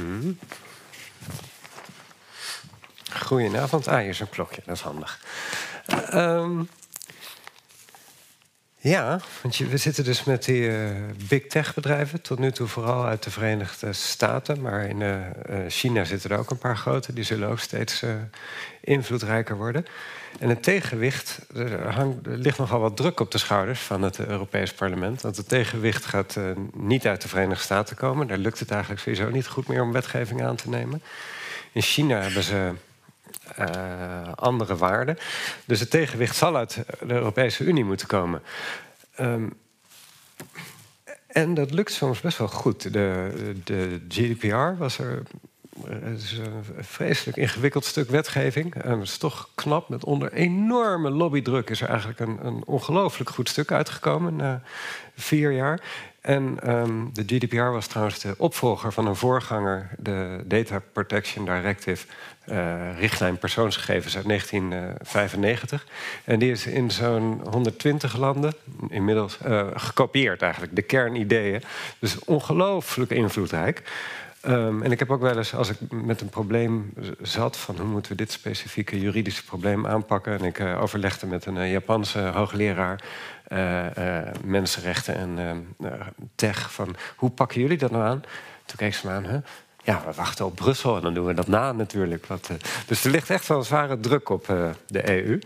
S5: Hmm. Goedenavond. Ah, hier is een klokje, dat is handig. Um, ja, want je, we zitten dus met die uh, big tech bedrijven. Tot nu toe vooral uit de Verenigde Staten. Maar in uh, China zitten er ook een paar grote. Die zullen ook steeds invloedrijker worden. En het tegenwicht, er, er ligt nogal wat druk op de schouders van het Europees Parlement. Want het tegenwicht gaat niet uit de Verenigde Staten komen. Daar lukt het eigenlijk sowieso niet goed meer om wetgeving aan te nemen. In China hebben ze uh, andere waarden. Dus het tegenwicht zal uit de Europese Unie moeten komen. Um, en dat lukt soms best wel goed. De, de GDPR was er. Het is een vreselijk ingewikkeld stuk wetgeving. En het is toch knap. Met onder enorme lobbydruk is er eigenlijk een, een ongelooflijk goed stuk uitgekomen na vier jaar. En um, de GDPR was trouwens de opvolger van een voorganger, de Data Protection Directive, uh, richtlijn persoonsgegevens uit 1995. En die is in zo'n 120 landen inmiddels uh, gekopieerd eigenlijk, de kernideeën. Dus ongelooflijk invloedrijk. Um, en ik heb ook wel eens, als ik met een probleem zat... van hoe moeten we dit specifieke juridische probleem aanpakken... en ik uh, overlegde met een uh, Japanse hoogleraar... Uh, mensenrechten en tech, van hoe pakken jullie dat nou aan? Toen keek ze me aan, hè? ja, we wachten op Brussel en dan doen we dat na natuurlijk. Wat, dus er ligt echt wel een zware druk op de EU.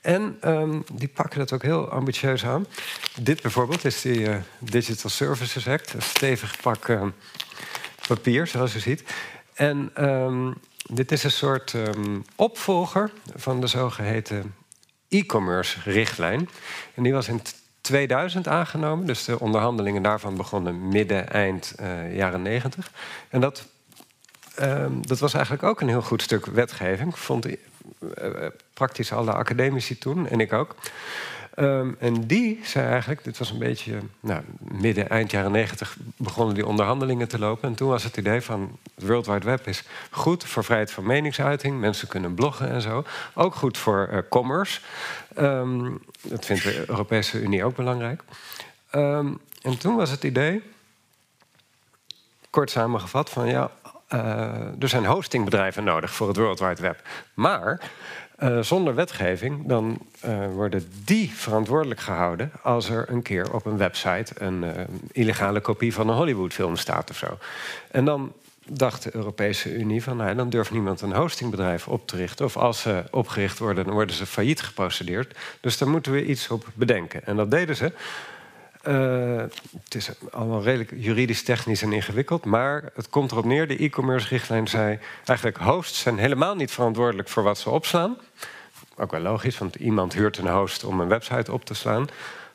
S5: En um, die pakken dat ook heel ambitieus aan. Dit bijvoorbeeld is die Digital Services Act, een stevig pak papier, zoals u ziet. En um, dit is een soort um, opvolger van de zogeheten e-commerce richtlijn. En die was in 2000 aangenomen, dus de onderhandelingen daarvan begonnen midden, eind uh, jaren 90. En dat, um, dat was eigenlijk ook een heel goed stuk wetgeving. Vond uh, praktisch alle academici toen, en ik ook. Um, en die zei eigenlijk, dit was een beetje nou, midden, eind jaren negentig, begonnen die onderhandelingen te lopen. En toen was het idee van het World Wide Web is goed voor vrijheid van meningsuiting. Mensen kunnen bloggen en zo. Ook goed voor uh, commerce. Um, dat vindt de Europese Unie ook belangrijk. Um, en toen was het idee, kort samengevat, van ja, uh, er zijn hostingbedrijven nodig voor het World Wide Web. Maar uh, zonder wetgeving, dan uh, worden die verantwoordelijk gehouden als er een keer op een website een uh, illegale kopie van een Hollywoodfilm staat of zo. En dan dacht de Europese Unie van, nou, dan durft niemand een hostingbedrijf op te richten. Of als ze opgericht worden, dan worden ze failliet geprocedeerd. Dus daar moeten we iets op bedenken. En dat deden ze. Uh, het is allemaal redelijk juridisch, technisch en ingewikkeld. Maar het komt erop neer, de e-commerce richtlijn zei... eigenlijk hosts zijn helemaal niet verantwoordelijk voor wat ze opslaan. Ook wel logisch, want iemand huurt een host om een website op te slaan.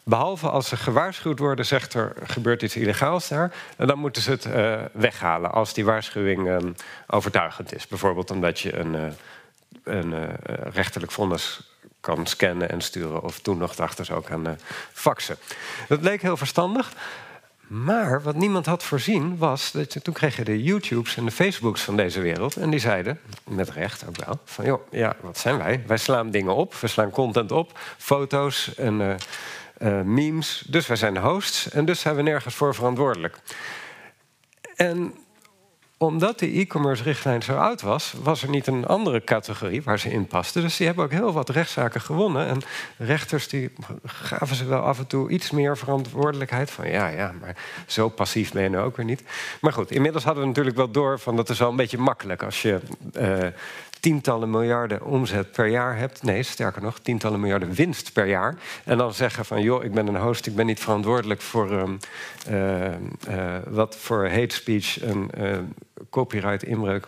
S5: Behalve als ze gewaarschuwd worden, zegt er gebeurt iets illegaals daar. En dan moeten ze het uh, weghalen als die waarschuwing um, overtuigend is. Bijvoorbeeld omdat je een, uh, een rechterlijk vonnis kan scannen en sturen. Of toen nog dachten ze ook aan faxen. Dat leek heel verstandig. Maar wat niemand had voorzien was dat toen kreeg je de YouTubes en de Facebooks van deze wereld. En die zeiden, met recht ook wel, van joh, ja, wat zijn wij? Wij slaan dingen op, we slaan content op, foto's en uh, uh, memes. Dus wij zijn hosts en dus zijn we nergens voor verantwoordelijk. En omdat die e-commerce richtlijn zo oud was, was er niet een andere categorie waar ze in pasten. Dus die hebben ook heel wat rechtszaken gewonnen. En rechters die gaven ze wel af en toe iets meer verantwoordelijkheid. Van ja, ja, maar zo passief ben je nou ook weer niet. Maar goed, inmiddels hadden we natuurlijk wel door van dat is wel een beetje makkelijk als je. Uh, tientallen miljarden omzet per jaar hebt. Nee, sterker nog, tientallen miljarden winst per jaar. En dan zeggen van, joh, ik ben een host, ik ben niet verantwoordelijk voor um, uh, uh, wat voor hate speech en uh, copyright inbreuk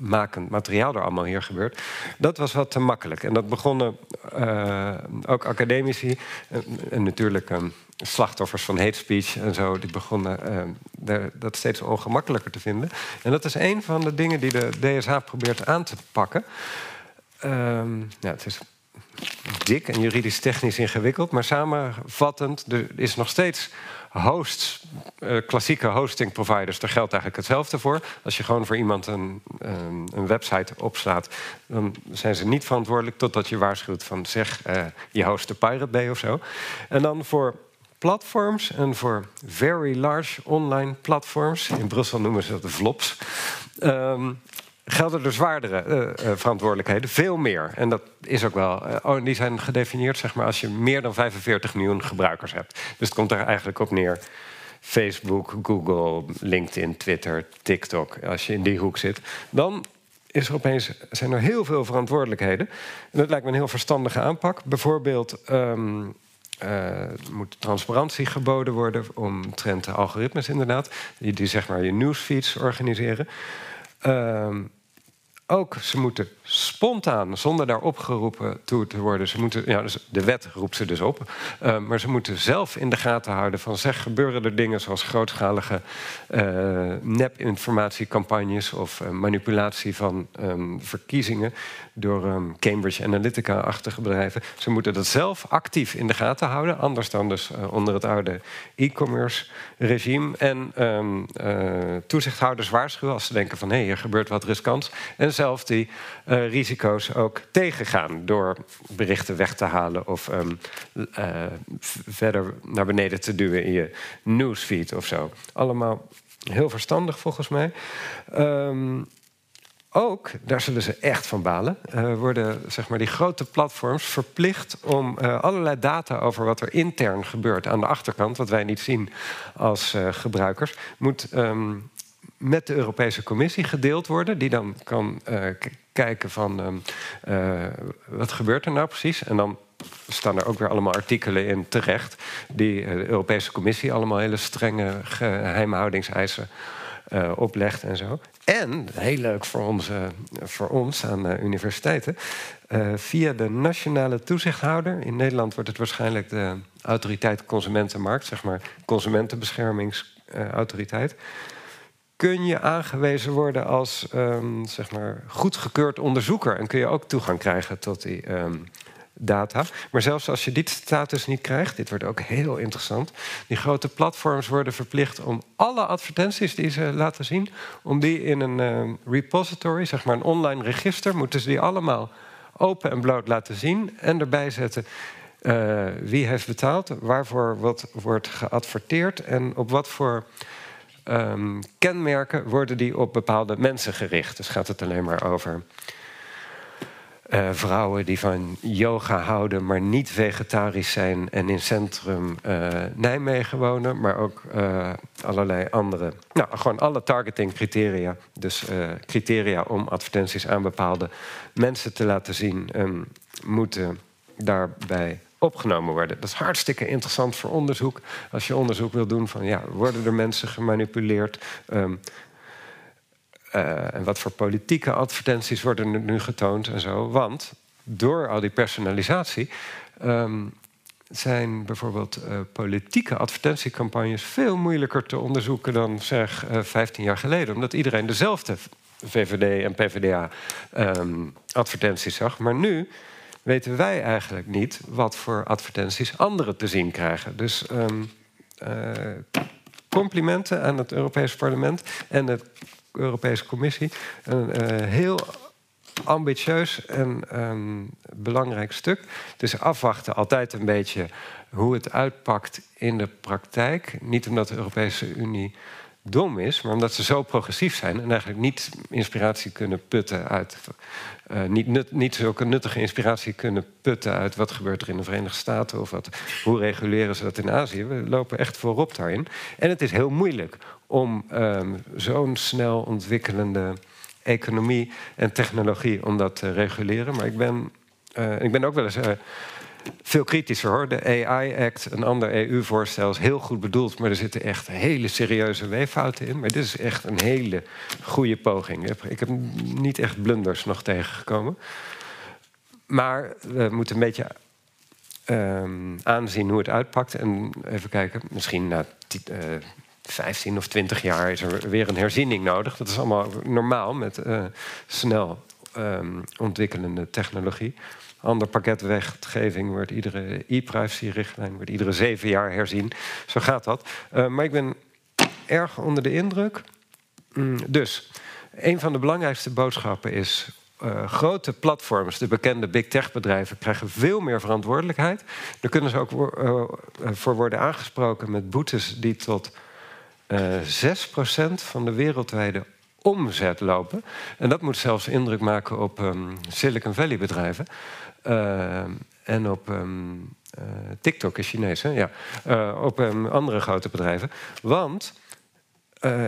S5: makend materiaal er allemaal hier gebeurt. Dat was wat te makkelijk. En dat begonnen uh, ook academici en, en natuurlijk um, slachtoffers van hate speech en zo, die begonnen uh, dat steeds ongemakkelijker te vinden. En dat is een van de dingen die de DSH probeert aan te pakken. Um, ja, het is dik en juridisch technisch ingewikkeld, maar samenvattend, er is nog steeds hosts, uh, klassieke hosting providers, daar geldt eigenlijk hetzelfde voor. Als je gewoon voor iemand een, um, een website opslaat, dan zijn ze niet verantwoordelijk totdat je waarschuwt van zeg, uh, je host de Pirate Bay of zo. En dan voor platforms en voor very large online platforms, in Brussel noemen ze dat de VLOPs, um, gelden er zwaardere uh, uh, verantwoordelijkheden, veel meer. En dat is ook wel. Uh, oh, die zijn gedefinieerd zeg maar, als je meer dan 45 miljoen gebruikers hebt. Dus het komt er eigenlijk op neer. Facebook, Google, LinkedIn, Twitter, TikTok. Als je in die hoek zit, dan is er opeens, zijn er heel veel verantwoordelijkheden. En dat lijkt me een heel verstandige aanpak. Bijvoorbeeld. Um, moet transparantie geboden worden omtrent de algoritmes inderdaad, die, zeg maar je newsfeeds organiseren. Uh, ook, ze moeten spontaan, zonder daar opgeroepen toe te worden. Ze moeten, ja, dus de wet roept ze dus op. Uh, maar ze moeten zelf in de gaten houden van zeg, gebeuren er dingen zoals grootschalige uh, nepinformatiecampagnes of uh, manipulatie van um, verkiezingen door um, Cambridge Analytica-achtige bedrijven. Ze moeten dat zelf actief in de gaten houden, anders dan dus onder het oude e-commerce regime. En um, toezichthouders waarschuwen als ze denken van hé, hey, er gebeurt wat riskants. En zelf die risico's ook tegengaan door berichten weg te halen of um, uh, verder naar beneden te duwen in je newsfeed of zo. Allemaal heel verstandig volgens mij. Um, ook, daar zullen ze echt van balen, uh, worden zeg maar, die grote platforms verplicht om uh, allerlei data over wat er intern gebeurt aan de achterkant, wat wij niet zien als gebruikers, moet um, met de Europese Commissie gedeeld worden, die dan kan uh, kijken van um, uh, wat gebeurt er nou precies. En dan staan er ook weer allemaal artikelen in terecht, die de Europese Commissie allemaal hele strenge geheimhoudingseisen uh, oplegt en zo. En, heel leuk voor, onze, voor ons aan de universiteiten, via de nationale toezichthouder, in Nederland wordt het waarschijnlijk de autoriteit consumentenmarkt, zeg maar consumentenbeschermingsautoriteit kun je aangewezen worden als um, zeg maar goedgekeurd onderzoeker. En kun je ook toegang krijgen tot die um, data. Maar zelfs als je die status niet krijgt, dit wordt ook heel interessant. Die grote platforms worden verplicht om alle advertenties die ze laten zien, om die in een um, repository, zeg maar een online register, moeten ze die allemaal open en bloot laten zien en erbij zetten. Uh, wie heeft betaald, waarvoor wat wordt geadverteerd en op wat voor um, kenmerken worden die op bepaalde mensen gericht. Dus gaat het alleen maar over uh, vrouwen die van yoga houden, maar niet vegetarisch zijn en in centrum uh, Nijmegen wonen, maar ook uh, allerlei andere, nou gewoon alle targeting criteria. Dus criteria om advertenties aan bepaalde mensen te laten zien, moeten daarbij opgenomen worden. Dat is hartstikke interessant voor onderzoek. Als je onderzoek wil doen van ja, worden er mensen gemanipuleerd? Um, en wat voor politieke advertenties worden er nu getoond en zo. Want door al die personalisatie um, zijn bijvoorbeeld uh, politieke advertentiecampagnes veel moeilijker te onderzoeken dan zeg uh, 15 jaar geleden. Omdat iedereen dezelfde VVD en PvdA um, advertenties zag. Maar nu weten wij eigenlijk niet wat voor advertenties anderen te zien krijgen. Dus um, uh, complimenten aan het Europees Parlement en de Europese Commissie. Een uh, heel ambitieus en um, belangrijk stuk. Dus afwachten altijd een beetje hoe het uitpakt in de praktijk. Niet omdat de Europese Unie dom is, maar omdat ze zo progressief zijn en eigenlijk niet inspiratie kunnen putten uit. Uh, niet, niet zulke nuttige inspiratie kunnen putten uit wat gebeurt er in de Verenigde Staten of wat, hoe reguleren ze dat in Azië. We lopen echt voorop daarin. En het is heel moeilijk om um, zo'n snel ontwikkelende economie en technologie om dat te reguleren. Maar ik ben, uh, ik ben ook wel eens. Uh, veel kritischer hoor. De AI Act, een ander EU-voorstel, is heel goed bedoeld, maar er zitten echt hele serieuze weeffouten in. Maar dit is echt een hele goede poging. Ik heb niet echt blunders nog tegengekomen. Maar we moeten een beetje um, aanzien hoe het uitpakt. En even kijken, misschien na uh, 15 of 20 jaar is er weer een herziening nodig. Dat is allemaal normaal met uh, snel um, ontwikkelende technologie. Ander pakket wetgeving wordt iedere e-privacy-richtlijn wordt iedere zeven jaar herzien. Zo gaat dat. Uh, maar ik ben erg onder de indruk. Mm, dus, een van de belangrijkste boodschappen is uh, grote platforms, de bekende big tech bedrijven, krijgen veel meer verantwoordelijkheid. Daar kunnen ze ook uh, voor worden aangesproken met boetes die tot uh, 6% van de wereldwijde omzet lopen. En dat moet zelfs indruk maken op um, Silicon Valley bedrijven. Uh, en op um, uh, TikTok is Chinees, hè? Ja. Uh, op um, andere grote bedrijven. Want,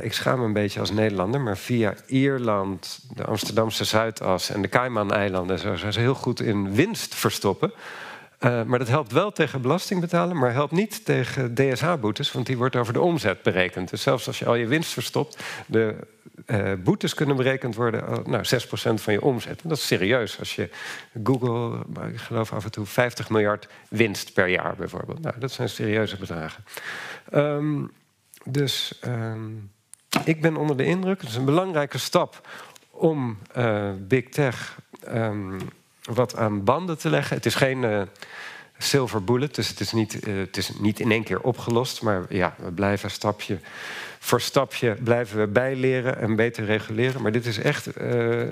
S5: ik schaam me een beetje als Nederlander... maar via Ierland, de Amsterdamse Zuidas en de Cayman-eilanden... zijn ze heel goed in winst verstoppen... Maar dat helpt wel tegen belasting betalen, maar helpt niet tegen DSH-boetes, want die wordt over de omzet berekend. Dus zelfs als je al je winst verstopt, de uh, boetes kunnen berekend worden, uh, nou, 6% van je omzet. En dat is serieus. Als je Google, ik geloof af en toe 50 miljard winst per jaar bijvoorbeeld. Nou, dat zijn serieuze bedragen. Um, dus um, ik ben onder de indruk. Het is een belangrijke stap om uh, big tech um, wat aan banden te leggen. Het is geen silver bullet, dus het is, niet, uh, het is niet in één keer opgelost. Maar ja, we blijven stapje voor stapje blijven we bijleren en beter reguleren. Maar dit is echt uh,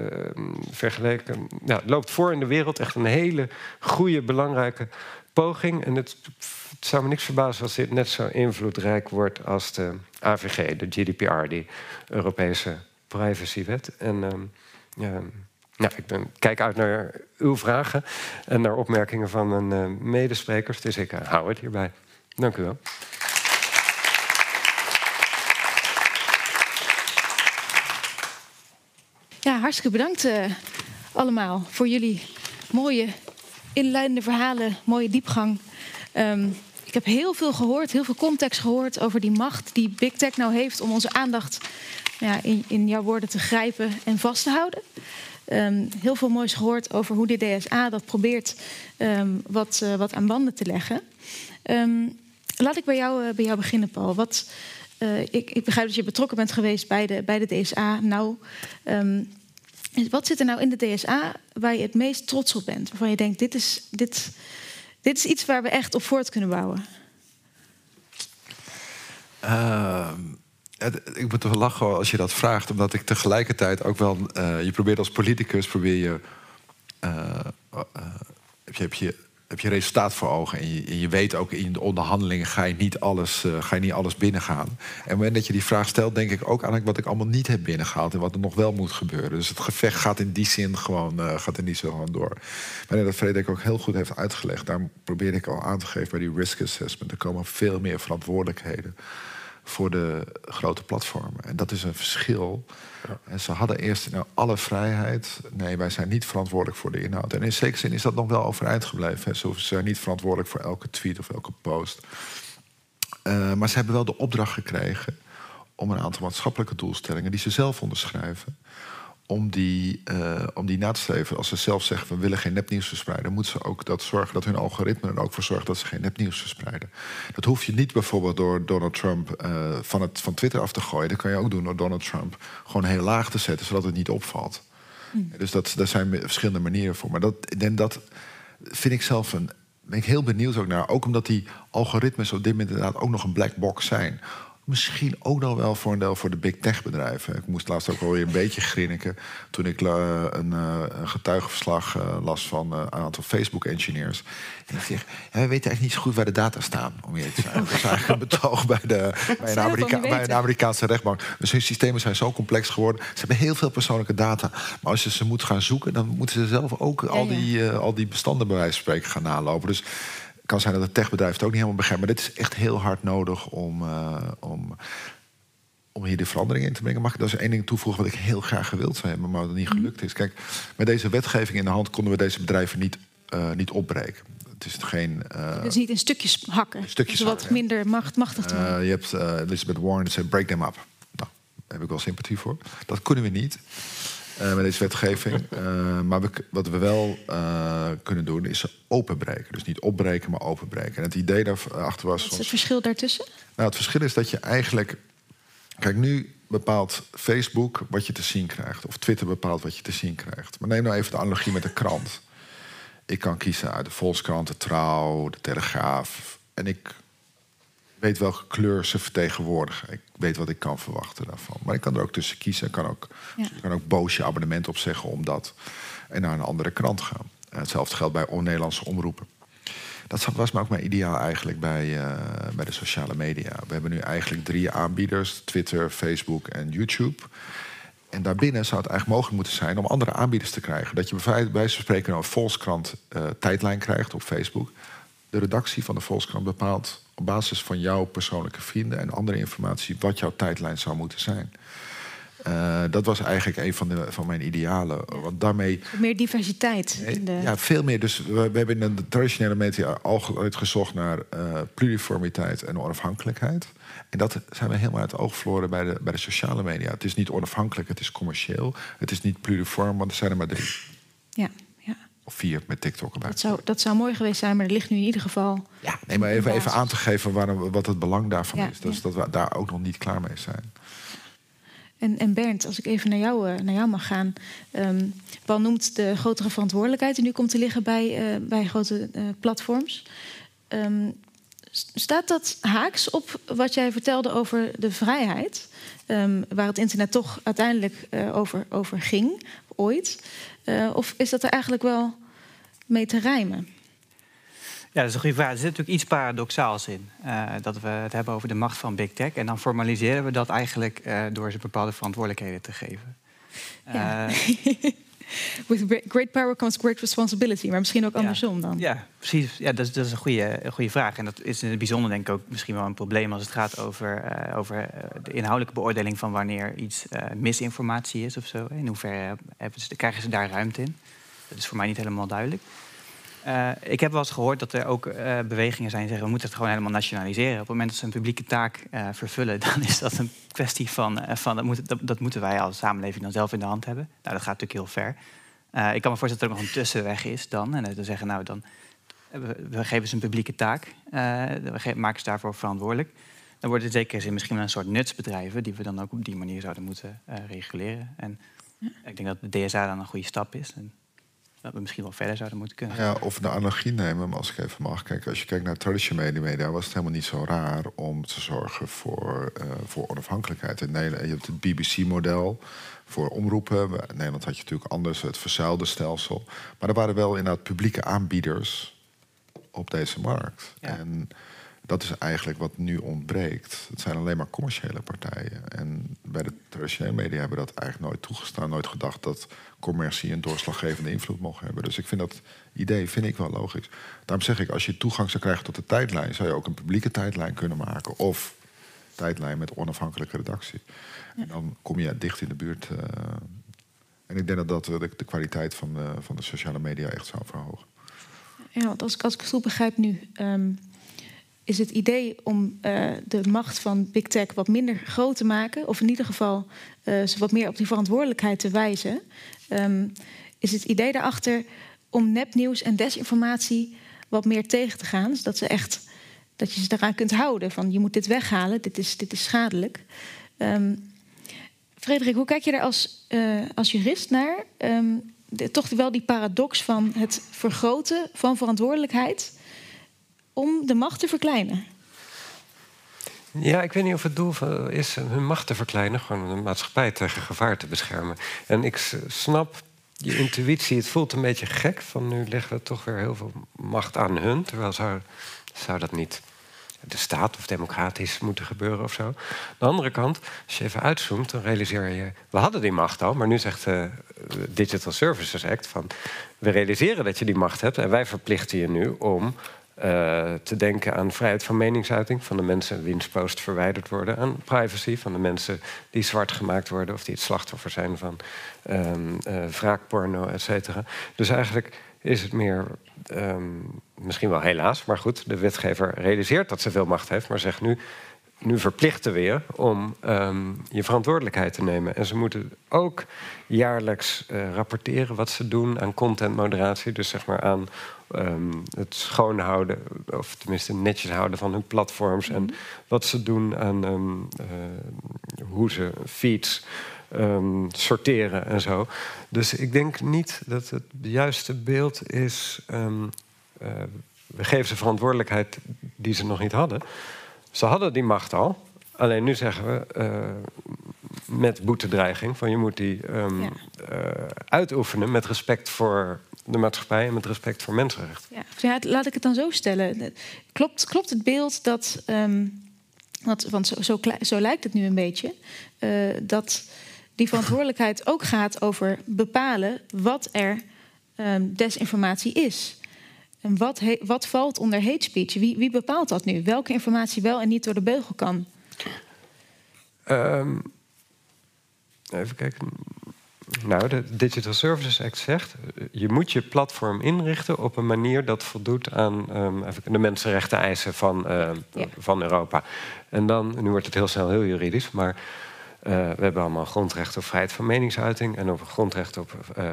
S5: vergeleken. Nou, het loopt voor in de wereld echt een hele goede, belangrijke poging. En het, zou me niks verbazen als dit net zo invloedrijk wordt als de AVG, de GDPR, die Europese privacywet. En um, ja, ik kijk uit naar uw vragen en naar opmerkingen van mijn uh, medesprekers. Dus ik uh, hou het hierbij. Dank u wel.
S2: Ja, hartstikke bedankt uh, allemaal voor jullie mooie inleidende verhalen, mooie diepgang. Um, ik heb heel veel gehoord, heel veel context gehoord over die macht die Big Tech nou heeft om onze aandacht ja, in, in jouw woorden te grijpen en vast te houden. Um, heel veel moois gehoord over hoe de DSA dat probeert um, wat, uh, wat aan banden te leggen. Um, laat ik bij jou, uh, bij jou beginnen, Paul. Wat, uh, ik, ik, begrijp dat je betrokken bent geweest bij de, bij de DSA. Nou, wat zit er nou in de DSA waar je het meest trots op bent? Waarvan je denkt, dit is, dit, dit is iets waar we echt op voort kunnen bouwen.
S4: Ik moet toch lachen als je dat vraagt, omdat ik tegelijkertijd ook wel. Uh, je probeert als politicus, probeer je. Uh, uh, heb, je, heb, je, heb je resultaat voor ogen. En je, en je weet ook in de onderhandelingen ga je niet alles, ga je niet alles binnengaan. En op het moment dat je die vraag stelt, denk ik ook aan wat ik allemaal niet heb binnengehaald en wat er nog wel moet gebeuren. Dus het gevecht gaat in die zin gewoon, gaat in die zin gewoon door. Maar dat Frederik ook heel goed heeft uitgelegd, daar probeer ik al aan te geven bij die risk assessment. Er komen veel meer verantwoordelijkheden voor de grote platformen. En dat is een verschil. En ze hadden eerst nou, alle vrijheid. Nee, wij zijn niet verantwoordelijk voor de inhoud. En in zekere zin is dat nog wel overeind gebleven. Ze zijn niet verantwoordelijk voor elke tweet of elke post. Uh, maar ze hebben wel de opdracht gekregen om een aantal maatschappelijke doelstellingen die ze zelf onderschrijven, om die, uh, om die na te streven. Als ze zelf zeggen we willen geen nepnieuws verspreiden, moeten ze ook dat zorgen dat hun algoritme er ook voor zorgt dat ze geen nepnieuws verspreiden. Dat hoef je niet bijvoorbeeld door Donald Trump uh, van, het, van Twitter af te gooien. Dat kan je ook doen door Donald Trump gewoon heel laag te zetten, zodat het niet opvalt. Mm. Dus dat, daar zijn verschillende manieren voor. Maar dat, en dat vind ik zelf een. Ben ik heel benieuwd ook naar. Ook omdat die algoritmes op dit moment inderdaad ook nog een black box zijn misschien ook nog wel voor een deel voor de big tech bedrijven. Ik moest laatst ook wel weer een beetje grinniken toen ik uh, een, uh, een, getuigenverslag uh, las van een aantal Facebook engineers. En ik zeg, ja, we weten eigenlijk niet zo goed waar de data staan, om je te zijn. Dat is eigenlijk een betoog bij, de, bij, een, Amerika bij een Amerikaanse rechtbank. Dus hun systemen zijn zo complex geworden. Ze hebben heel veel persoonlijke data. Maar als je ze moet gaan zoeken, dan moeten ze zelf ook al, die, al die bestanden bij wijze van spreken gaan nalopen. Dus kan zijn dat het techbedrijf het ook niet helemaal begrijpt. Maar dit is echt heel hard nodig om, uh, om, om hier de verandering in te brengen. Mag ik daar eens één ding toevoegen wat ik heel graag gewild zou hebben, maar dat niet mhm. gelukt is? Kijk, met deze wetgeving in de hand konden we deze bedrijven niet, uh, niet opbreken. Het is geen.
S2: Uh, dus niet in stukjes hakken. Stukjes dus wat minder macht, machtig te
S4: uh, je hebt Elizabeth Warren die zei: break them up. Nou, daar heb ik wel sympathie voor. Dat kunnen we niet. Uh, met deze wetgeving. Uh, maar we, wat we wel uh, kunnen doen is openbreken. Dus niet opbreken, maar openbreken. En het idee daarachter was.
S2: Wat is het verschil daartussen?
S4: Nou, het verschil is dat je eigenlijk. Kijk, nu bepaalt Facebook wat je te zien krijgt. Of Twitter bepaalt wat je te zien krijgt. Maar neem nou even de analogie met de krant. Ik kan kiezen uit de Volkskrant, de Trouw, de Telegraaf. En ik weet welke kleur ze vertegenwoordigen. Ik weet wat ik kan verwachten daarvan. Maar ik kan er ook tussen kiezen. Ik kan ook, ja. kan ook boos je abonnement opzeggen om dat. En naar een andere krant gaan. En hetzelfde geldt bij on-Nederlandse omroepen. Dat was maar ook mijn ideaal eigenlijk bij, uh, bij de sociale media. We hebben nu eigenlijk drie aanbieders: Twitter, Facebook en YouTube. En daarbinnen zou het eigenlijk mogelijk moeten zijn om andere aanbieders te krijgen. Dat je bij wijze van spreken een Volkskrant uh, tijdlijn krijgt op Facebook. De redactie van de Volkskrant bepaalt op basis van jouw persoonlijke vrienden en andere informatie wat jouw tijdlijn zou moeten zijn. Uh, dat was eigenlijk een van, de, van mijn idealen. Want daarmee.
S2: Meer diversiteit. In de...
S4: Ja, veel meer. Dus we, we hebben in de traditionele media altijd gezocht naar uh, pluriformiteit en onafhankelijkheid. En dat zijn we helemaal uit het oog verloren bij de, bij de sociale media. Het is niet onafhankelijk, het is commercieel. Het is niet pluriform, want er zijn er maar drie.
S2: Ja
S4: vier met TikTok erbij.
S2: Dat zou, dat zou mooi geweest zijn, maar er ligt nu in ieder geval.
S4: Ja, nee, maar even, even aan te geven waarom, wat het belang daarvan is. Dus dat we daar ook nog niet klaar mee zijn.
S2: En, en Bernd, als ik even naar jou, eh, naar jou mag gaan. Um, Paul noemt de grotere verantwoordelijkheid die nu komt te liggen bij, uh, bij grote uh, platforms. Um, staat dat haaks op wat jij vertelde over de vrijheid? Um, waar het internet toch uiteindelijk over, over ging, ooit. of is dat er eigenlijk wel mee te rijmen?
S3: Ja, dat is een goede vraag. Er zit natuurlijk iets paradoxaals in. Uh, dat we het hebben over de macht van big tech. En dan formaliseren we dat eigenlijk uh, door ze bepaalde verantwoordelijkheden te geven.
S2: Ja. With great power comes great responsibility. Maar misschien ook andersom dan.
S3: Ja, precies. Ja, dat, is, dat is een, goede, een goede vraag. En dat is in het bijzonder denk ik ook misschien wel een probleem... als het gaat over, over de inhoudelijke beoordeling... van wanneer iets misinformatie is of zo. In hoeverre ze, krijgen ze daar ruimte in? Dat is voor mij niet helemaal duidelijk. Uh, ik heb wel eens gehoord dat er ook uh, bewegingen zijn die zeggen... we moeten het gewoon helemaal nationaliseren. Op het moment dat ze een publieke taak uh, vervullen... dan is dat een kwestie van... van dat, moet, dat, dat, moeten wij als samenleving dan zelf in de hand hebben. Nou, dat gaat natuurlijk heel ver. ik kan me voorstellen dat er ook nog een tussenweg is dan. En dan zeggen, nou, dan, we, we geven ze een publieke taak. we maken ze daarvoor verantwoordelijk. Dan wordt het zeker zin misschien wel een soort nutsbedrijven... die we dan ook op die manier zouden moeten reguleren. En ja. ik denk dat de DSA dan een goede stap is... En, dat we misschien wel verder zouden moeten kunnen.
S4: Ja, of de analogie nemen, als ik even mag. Kijk, als je kijkt naar traditionele media, was het helemaal niet zo raar om te zorgen voor, uh, voor onafhankelijkheid. In Nederland, je hebt het BBC-model voor omroepen. In Nederland had je natuurlijk anders het verzuilde stelsel. Maar er waren wel inderdaad publieke aanbieders op deze markt. En dat is eigenlijk wat nu ontbreekt. Het zijn alleen maar commerciële partijen. En bij de traditionele media hebben we dat eigenlijk nooit toegestaan. Nooit gedacht dat commercie een doorslaggevende invloed mocht hebben. Dus ik vind dat idee vind ik wel logisch. Daarom zeg ik, als je toegang zou krijgen tot de tijdlijn... zou je ook een publieke tijdlijn kunnen maken. Of tijdlijn met onafhankelijke redactie. En dan kom je dicht in de buurt. Uh, en ik denk dat dat de, kwaliteit van, van de sociale media echt zou verhogen.
S2: Ja, want als ik, als ik het goed begrijp nu, um, is het idee om uh, de macht van Big Tech wat minder groot te maken, of in ieder geval ze wat meer op die verantwoordelijkheid te wijzen. Um, is het idee daarachter om nepnieuws en desinformatie wat meer tegen te gaan. Dus dat ze echt dat je ze eraan kunt houden. Van je moet dit weghalen, dit is, dit is schadelijk. Um, Frederik, hoe kijk je daar als, uh, als jurist naar? De, toch wel die paradox van het vergroten van verantwoordelijkheid om de macht te verkleinen.
S5: Ja, ik weet niet of het doel is hun macht te verkleinen, gewoon de maatschappij tegen gevaar te beschermen. En ik snap je intuïtie, het voelt een beetje gek van nu leggen we toch weer heel veel macht aan hun, terwijl zou, zou dat niet de staat of democratisch moeten gebeuren of zo. Aan de andere kant, als je even uitzoomt, dan realiseer je... we hadden die macht al, maar nu zegt de Digital Services Act... van we realiseren dat je die macht hebt... en wij verplichten je nu om uh, te denken aan vrijheid van meningsuiting... van de mensen wiens post verwijderd worden... aan privacy van de mensen die zwart gemaakt worden... of die het slachtoffer zijn van um, uh, wraakporno, et cetera. Dus eigenlijk is het meer, um, misschien wel helaas, maar goed, de wetgever realiseert dat ze veel macht heeft, maar zegt nu, nu verplichten we je om um, je verantwoordelijkheid te nemen. En ze moeten ook jaarlijks uh, rapporteren wat ze doen aan contentmoderatie, dus zeg maar aan um, het schoonhouden, of tenminste netjes houden van hun platforms en mhm. wat ze doen aan um, uh, hoe ze feeds um, sorteren en zo. Dus ik denk niet dat het juiste beeld is. Uh, we geven ze verantwoordelijkheid die ze nog niet hadden. Ze hadden die macht al. Alleen nu zeggen we uh, met boetedreiging van je moet die um, ja. uh, uitoefenen met respect voor de maatschappij en met respect voor mensenrechten.
S2: Ja, laat ik het dan zo stellen. Klopt, klopt het beeld dat, um, want, want zo, zo, zo, lijkt het nu een beetje, uh, dat die verantwoordelijkheid ook gaat over bepalen wat er um, desinformatie is. En wat, wat valt onder hate speech? Wie, wie, bepaalt dat nu? Welke informatie wel en niet door de beugel kan?
S5: Um, even kijken. Nou, de Digital Services Act zegt... je moet je platform inrichten op een manier dat voldoet aan um, even de mensenrechten eisen van, uh, ja. van Europa. En dan, nu wordt het heel snel heel juridisch, maar uh, we hebben allemaal grondrecht op vrijheid van meningsuiting en op grondrecht op uh,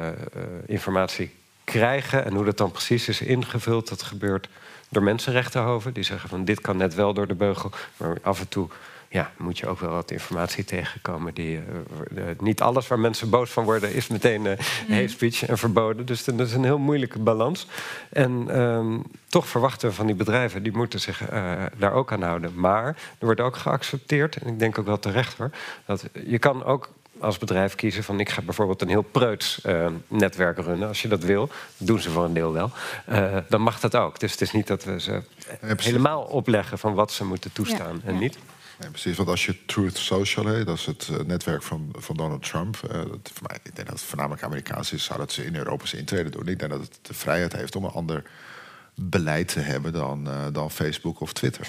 S5: informatie krijgen. En hoe dat dan precies is ingevuld, dat gebeurt door mensenrechtenhoven. Die zeggen van dit kan net wel door de beugel, maar af en toe ja, moet je ook wel wat informatie tegenkomen. Die, uh, niet alles waar mensen boos van worden is meteen uh, hate speech en verboden. Dus dat is een heel moeilijke balans. En um, toch verwachten we van die bedrijven, die moeten zich daar ook aan houden. Maar er wordt ook geaccepteerd, en ik denk ook wel terecht hoor, dat je kan ook als bedrijf kiezen van ik ga bijvoorbeeld een heel preuts uh, netwerk runnen. Als je dat wil, doen ze voor een deel wel. Uh, dan mag dat ook. Dus het is niet dat we ze helemaal opleggen van wat ze moeten toestaan ja, en niet.
S4: Nee, precies, want als je Truth Social, hè, dat is het uh, netwerk van, van Donald Trump. Uh, dat, voor mij, ik denk dat het voornamelijk Amerikaans is, zou dat ze in Europa zijn intreden doen. Ik denk dat het de vrijheid heeft om een ander beleid te hebben dan, uh, dan Facebook of Twitter.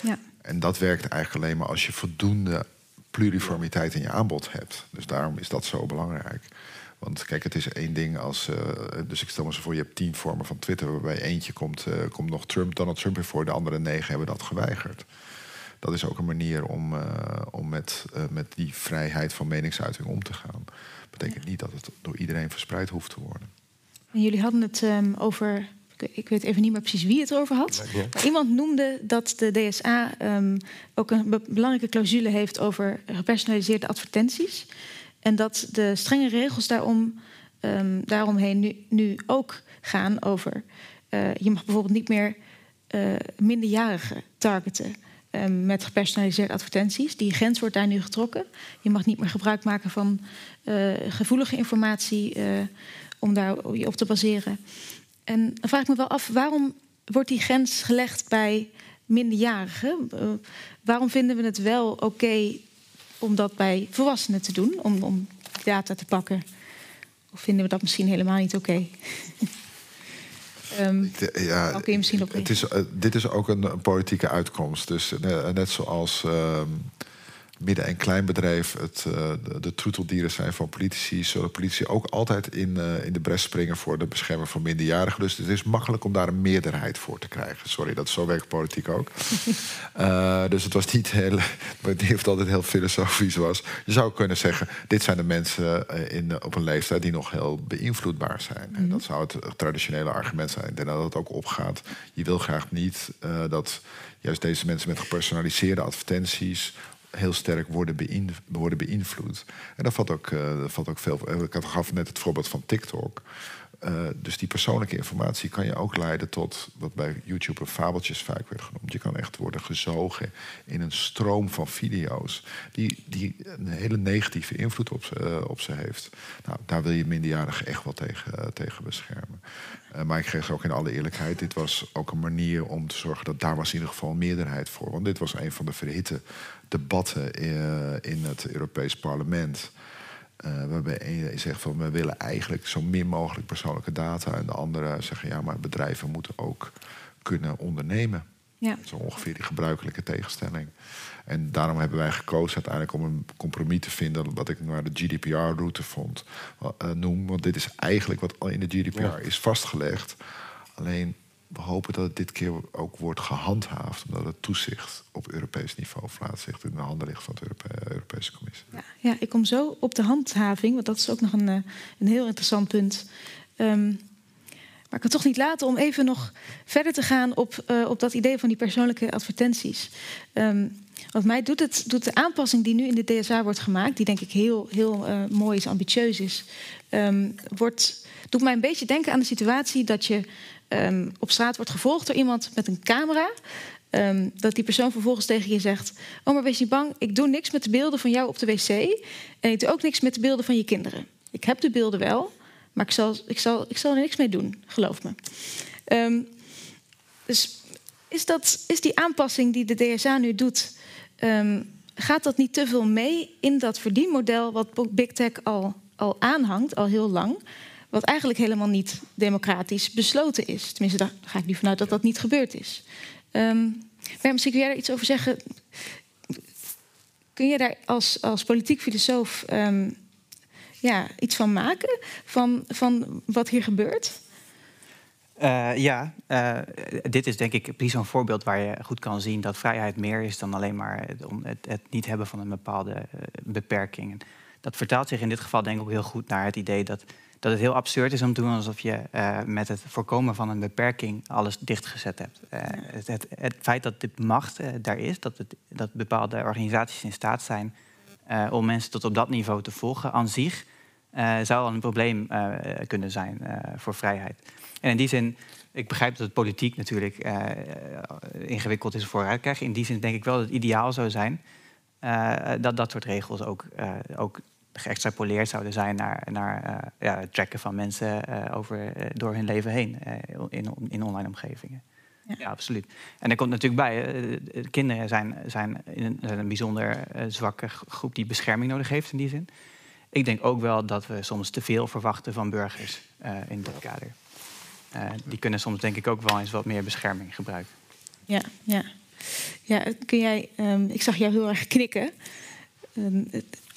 S4: Ja. En dat werkt eigenlijk alleen maar als je voldoende pluriformiteit in je aanbod hebt. Dus daarom is dat zo belangrijk. Want kijk, het is één ding als. Uh, dus ik stel me zo voor, je hebt tien vormen van Twitter, waarbij eentje komt, komt nog Trump, Donald Trump in voor, de andere negen hebben dat geweigerd dat is ook een manier om, uh, om met, uh, met die vrijheid van meningsuiting om te gaan. Betekent niet dat het door iedereen verspreid hoeft te worden.
S2: En jullie hadden het um, over. Ik weet even niet meer precies wie het over had. Ja. Maar iemand noemde dat de DSA um, ook een be belangrijke clausule heeft over gepersonaliseerde advertenties. En dat de strenge regels daarom, um, daaromheen nu, nu ook gaan over. Uh, je mag bijvoorbeeld niet meer minderjarigen targeten. Um, met gepersonaliseerde advertenties. Die grens wordt daar nu getrokken. Je mag niet meer gebruik maken van uh, gevoelige informatie uh, om daar op te baseren. En dan vraag ik me wel af, waarom wordt die grens gelegd bij minderjarigen? Uh, waarom vinden we het wel oké om dat bij volwassenen te doen, om, om data te pakken? Of vinden we dat misschien helemaal niet oké? Um,
S4: ja,
S2: je misschien op
S4: het is, Dit is ook een, een politieke uitkomst. Dus net zoals ehm, midden- en kleinbedrijf het, uh, de, de, troeteldieren zijn van politici, zullen politici ook altijd in, uh, in de bres springen voor de bescherming van minderjarigen. Dus het is makkelijk om daar een meerderheid voor te krijgen. Sorry, dat zo werkt politiek ook. uh, dus het was niet heel. Niet het altijd heel filosofisch was. Je zou kunnen zeggen: dit zijn de mensen in, op een leeftijd die nog heel beïnvloedbaar zijn. Mm -hmm. Dat zou het traditionele argument zijn. Ik denk dat het ook opgaat. Je wil graag niet dat juist deze mensen met gepersonaliseerde advertenties heel sterk worden, worden beïnvloed. En dat valt ook, uh, dat valt ook veel. Eh, ik gaf net het voorbeeld van TikTok. Uh, dus die persoonlijke informatie kan je ook leiden tot wat bij YouTube fabeltjes vaak werd genoemd. Je kan echt worden gezogen in een stroom van video's die, die een hele negatieve invloed op op ze heeft. Nou, daar wil je minderjarigen echt wel tegen, tegen beschermen. maar ik kreeg ook in alle eerlijkheid, dit was ook een manier om te zorgen dat daar was in ieder geval een meerderheid voor. Want dit was een van de verhitte debatten in het Europees Parlement. Uh, waarbij je zegt van we willen eigenlijk zo min mogelijk persoonlijke data. En de anderen zeggen ja, maar bedrijven moeten ook kunnen ondernemen.
S2: Ja.
S4: Zo ongeveer die gebruikelijke tegenstelling. En daarom hebben wij gekozen uiteindelijk om een compromis te vinden, wat ik naar de GDPR-route vond, uh, noem. Want dit is eigenlijk wat al in de GDPR ja. is vastgelegd. Alleen we hopen dat het dit keer ook wordt gehandhaafd, omdat het toezicht op Europees niveau plaatsvindt in de handen ligt van de Europe Europese Commissie.
S2: Ja, ja, ik kom zo op de handhaving, want dat is ook nog een, een heel interessant punt. Um, maar ik kan toch niet laten om even nog verder te gaan op, uh, op dat idee van die persoonlijke advertenties. Um, wat mij doet, het, doet de aanpassing die nu in de DSA wordt gemaakt, die denk ik heel, heel mooi is, ambitieus is, um, wordt, doet mij een beetje denken aan de situatie dat je um, op straat wordt gevolgd door iemand met een camera. Um, dat die persoon vervolgens tegen je zegt: Oh, maar wees niet bang, ik doe niks met de beelden van jou op de wc. En ik doe ook niks met de beelden van je kinderen. Ik heb de beelden wel, maar ik zal, ik zal, ik zal er niks mee doen, geloof me. Um, dus is, dat, is die aanpassing die de DSA nu doet, gaat dat niet te veel mee in dat verdienmodel wat Big Tech al, al aanhangt, al heel lang? Wat eigenlijk helemaal niet democratisch besloten is. Tenminste, daar ga ik nu vanuit dat dat niet gebeurd is. Um, maar misschien kun jij daar iets over zeggen. Kun je daar als, als politiek filosoof um, ja, iets van maken? Van, van wat hier gebeurt?
S3: Uh, ja, uh, dit is denk ik precies zo'n voorbeeld waar je goed kan zien dat vrijheid meer is dan alleen maar het, het, niet hebben van een bepaalde uh, beperking. Dat vertaalt zich in dit geval denk ik ook heel goed naar het idee dat dat het heel absurd is om te doen alsof je uh, met het voorkomen van een beperking alles dichtgezet hebt. Uh, het, het, het, feit dat dit macht uh, daar is, dat, het, dat bepaalde organisaties in staat zijn om mensen tot op dat niveau te volgen, aan zich zou al een probleem kunnen zijn voor vrijheid. En in die zin, ik begrijp dat het politiek natuurlijk ingewikkeld is vooruit krijgen. In die zin denk ik wel dat het ideaal zou zijn dat dat soort regels ook, ook geëxtrapoleerd zouden zijn naar, naar uh, ja, het tracken van mensen uh, over, uh, door hun leven heen in, in online omgevingen. Ja. ja. absoluut. En er komt natuurlijk bij, kinderen zijn, zijn, een, een bijzonder zwakke groep die bescherming nodig heeft in die zin. Ik denk ook wel dat we soms te veel verwachten van burgers in dat kader. die kunnen soms denk ik ook wel eens wat meer bescherming gebruiken.
S2: Ja, ja. ja kun jij, um, ik zag jou heel erg knikken. Um,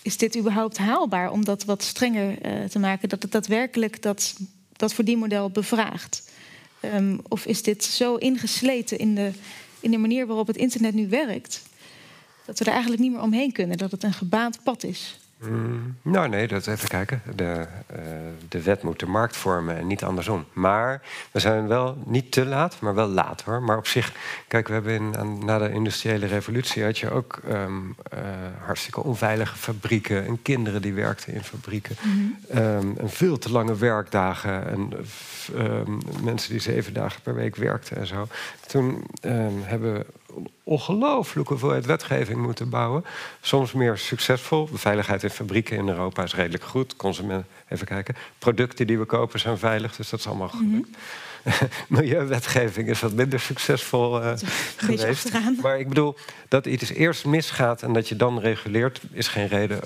S2: is dit überhaupt haalbaar om dat wat strenger uh, te maken? Dat het daadwerkelijk dat, dat verdienmodel bevraagt? Um, of is dit zo ingesleten in de, in de manier waarop het internet nu werkt... dat we er eigenlijk niet meer omheen kunnen, dat het een gebaand pad is?
S5: Mm, nou nee, dat even kijken. De, uh, de wet moet de markt vormen en niet andersom. Maar we zijn wel niet te laat, maar wel laat hoor. Maar op zich, kijk, we hebben in, na de industriële revolutie had je ook um, uh, hartstikke onveilige fabrieken en kinderen die werkten in fabrieken. Mm -hmm. um, en veel te lange werkdagen en um, mensen die zeven dagen per week werkten en zo. Toen hebben we ongelooflijke hoeveelheid wetgeving moeten bouwen. Soms meer succesvol. De veiligheid in fabrieken in Europa is redelijk goed. Consument, even kijken. Producten die we kopen zijn veilig, dus dat is allemaal gelukt. Mm -hmm. Milieuwetgeving is wat minder succesvol uh, geweest. Maar ik bedoel, dat iets eerst misgaat en dat je dan reguleert, is geen reden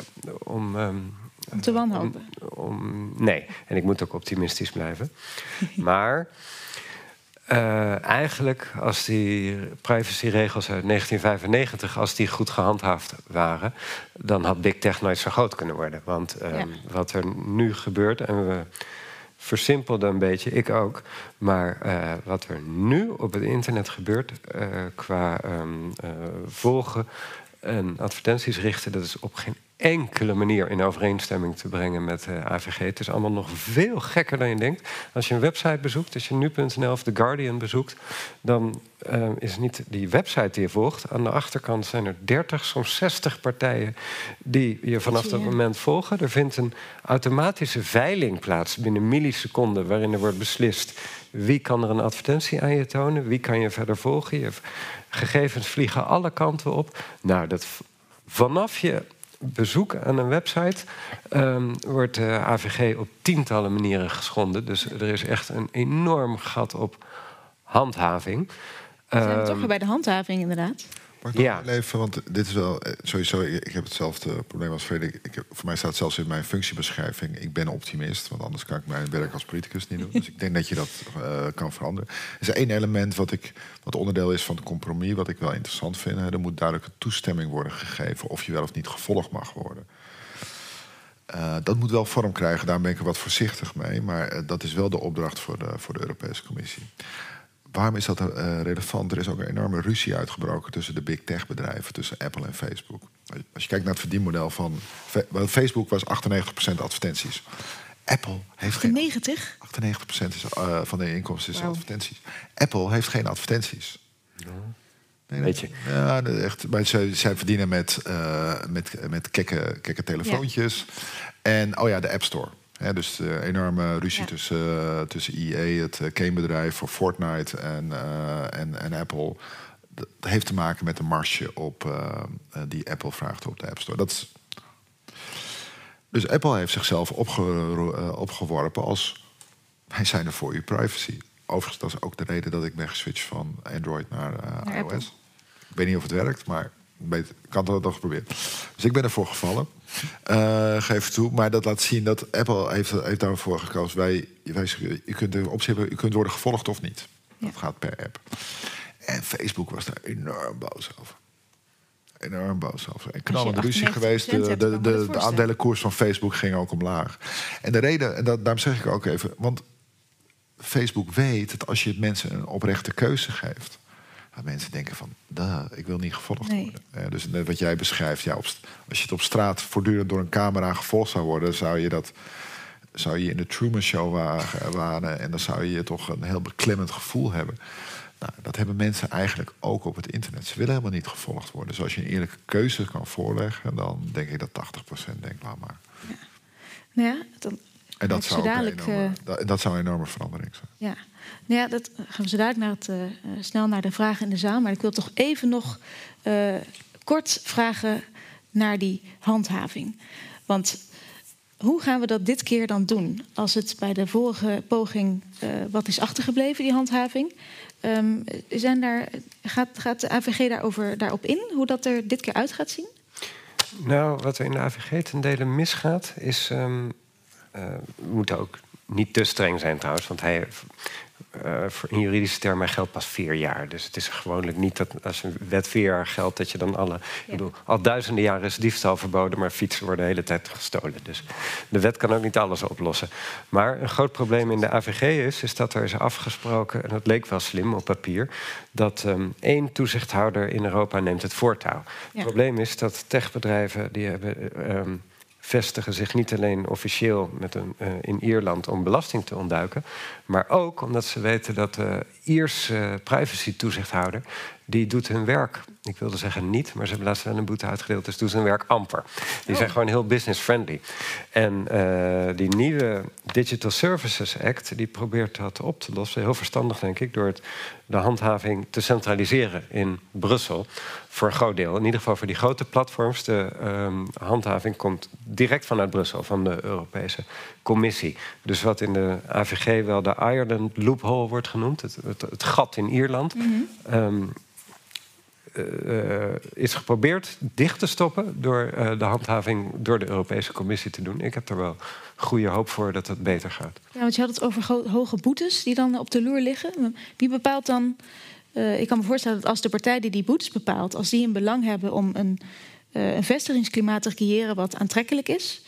S5: om. Um,
S2: om te wanhopen.
S5: Om, om, nee, en ik moet ook optimistisch blijven. maar Uh, eigenlijk, als die privacyregels uit 1995, als die goed gehandhaafd waren, dan had Big Tech nooit zo groot kunnen worden. Want ja. wat er nu gebeurt, en we versimpelden een beetje, ik ook, maar uh, wat er nu op het internet gebeurt uh, qua um, volgen en advertenties richten, dat is op geen enkele manier in overeenstemming te brengen met de AVG. Het is allemaal nog veel gekker dan je denkt. Als je een website bezoekt, als je nu.nl of The Guardian bezoekt, dan uh, is niet die website die je volgt. Aan de achterkant zijn er 30, soms 60 partijen die je vanaf dat moment volgen. Er vindt een automatische veiling plaats binnen milliseconden, waarin er wordt beslist wie kan er een advertentie aan je tonen, wie kan je verder volgen. Je gegevens vliegen alle kanten op. Nou, dat vanaf je bezoek aan een website um, wordt de AVG op tientallen manieren geschonden. Dus er is echt een enorm gat op handhaving.
S2: We zijn um, toch weer bij de handhaving, inderdaad.
S4: Mag ik ja. even, want dit is wel eh, sowieso. Ik heb hetzelfde probleem als Frederik. Ik heb, voor mij staat zelfs in mijn functiebeschrijving. Ik ben optimist, want anders kan ik mijn werk als politicus niet doen. dus ik denk dat je dat uh, kan veranderen. Er is één element wat, ik, wat onderdeel is van het compromis, wat ik wel interessant vind. Hè. Er moet duidelijke toestemming worden gegeven of je wel of niet gevolgd mag worden. Uh, dat moet wel vorm krijgen, daar ben ik er wat voorzichtig mee. Maar uh, dat is wel de opdracht voor de, voor de Europese Commissie waarom is dat uh, relevant? Er is ook een enorme ruzie uitgebroken tussen de big tech bedrijven, tussen Apple en Facebook. Als je kijkt naar het verdienmodel van Facebook was 98% advertenties. Apple heeft
S2: 98?
S4: geen 98% is, uh, van de inkomsten is wow. advertenties. Apple heeft geen advertenties.
S5: Ja. Nee, Weet je?
S4: Ja, echt, maar zij, zij verdienen met, uh, met, met kekke, kekke telefoontjes. Ja. En oh ja, de App Store. Dus uh, enorme ruzie ja. tussen, uh, tussen EA, het uh, gamebedrijf voor Fortnite en, en, en Apple. Dat heeft te maken met de marge op, die Apple vraagt op de App Store. Dat is... Dus Apple heeft zichzelf opge opgeworpen als wij zijn er voor uw privacy. Overigens, dat is ook de reden dat ik ben geswitcht van Android naar, naar iOS. Apple. Ik weet niet of het werkt, maar ik kan het nog proberen. Dus ik ben ervoor gevallen. Uh, geef toe. Maar dat laat zien dat Apple heeft, heeft daarvoor gekozen. Wij, wij, je kunt er opzien, je kunt worden gevolgd of niet. Dat ja. gaat per app. En Facebook was daar enorm boos over. Enorm boos over. En knallende ruzie geweest. De, de, de, de, de aandelenkoers van Facebook ging ook omlaag. En de reden, en dat, daarom zeg ik ook even... want Facebook weet dat als je mensen een oprechte keuze geeft dat mensen denken van, ik wil niet gevolgd nee. worden. Dus net wat jij beschrijft, ja, op, als je het op straat voortdurend door een camera gevolgd zou worden, zou je dat zou je in de Truman Show waren en dan zou je toch een heel beklemmend gevoel hebben. Nou, dat hebben mensen eigenlijk ook op het internet. Ze willen helemaal niet gevolgd worden. Dus als je een eerlijke keuze kan voorleggen, dan denk ik dat 80% denkt, laat maar.
S2: Ja. Nou ja, dan
S4: en dat zou, dat, dat, zou een enorme verandering zijn.
S2: Ja, nou ja, dat gaan we zo naar het, uh, snel naar de vragen in de zaal. Maar ik wil toch even nog uh, kort vragen naar die handhaving. Want hoe gaan we dat dit keer dan doen? Als het bij de vorige poging wat is achtergebleven, die handhaving. Um, zijn daar, gaat, gaat de AVG daarover, daarop in, hoe dat er dit keer uit gaat zien?
S5: Nou, wat er in de AVG ten dele misgaat, is. Um, uh, we moeten ook niet te streng zijn trouwens, want hij uh, in juridische termen geldt pas vier jaar. Dus het is gewoonlijk niet dat als een wet vier jaar geldt, dat je dan alle. Ja. Ik bedoel, al duizenden jaren is diefstal verboden, maar fietsen worden de hele tijd gestolen. Dus de wet kan ook niet alles oplossen. Maar een groot probleem in de AVG is, is dat er is afgesproken, en dat leek wel slim op papier, dat um, één toezichthouder in Europa neemt het voortouw. Ja. Het probleem is dat techbedrijven die hebben. Um, vestigen zich niet alleen officieel met een, uh, in Ierland om belasting te ontduiken, maar ook omdat ze weten dat de Ierse privacy-toezichthouder die doet hun werk. Ik wilde zeggen niet, maar ze hebben laatst wel een boete uitgedeeld, dus doen ze hun werk amper. Die zijn oh. gewoon heel business-friendly. En uh, die nieuwe Digital Services Act, die probeert dat op te lossen. Heel verstandig, denk ik, door het, de handhaving te centraliseren in Brussel. Voor een groot deel. In ieder geval voor die grote platforms. De um, handhaving komt direct vanuit Brussel, van de Europese Commissie. Dus wat in de AVG wel de Ireland loophole wordt genoemd, het, het, het gat in Ierland. Mm -hmm. um, uh, is geprobeerd dicht te stoppen door uh, de handhaving door de Europese Commissie te doen. Ik heb er wel goede hoop voor dat het beter gaat.
S2: Ja, want je had het over hoge boetes die dan op de loer liggen. Wie bepaalt dan? Uh, ik kan me voorstellen dat als de partij die die boetes bepaalt, als die een belang hebben om een, een vestigingsklimaat te creëren wat aantrekkelijk is.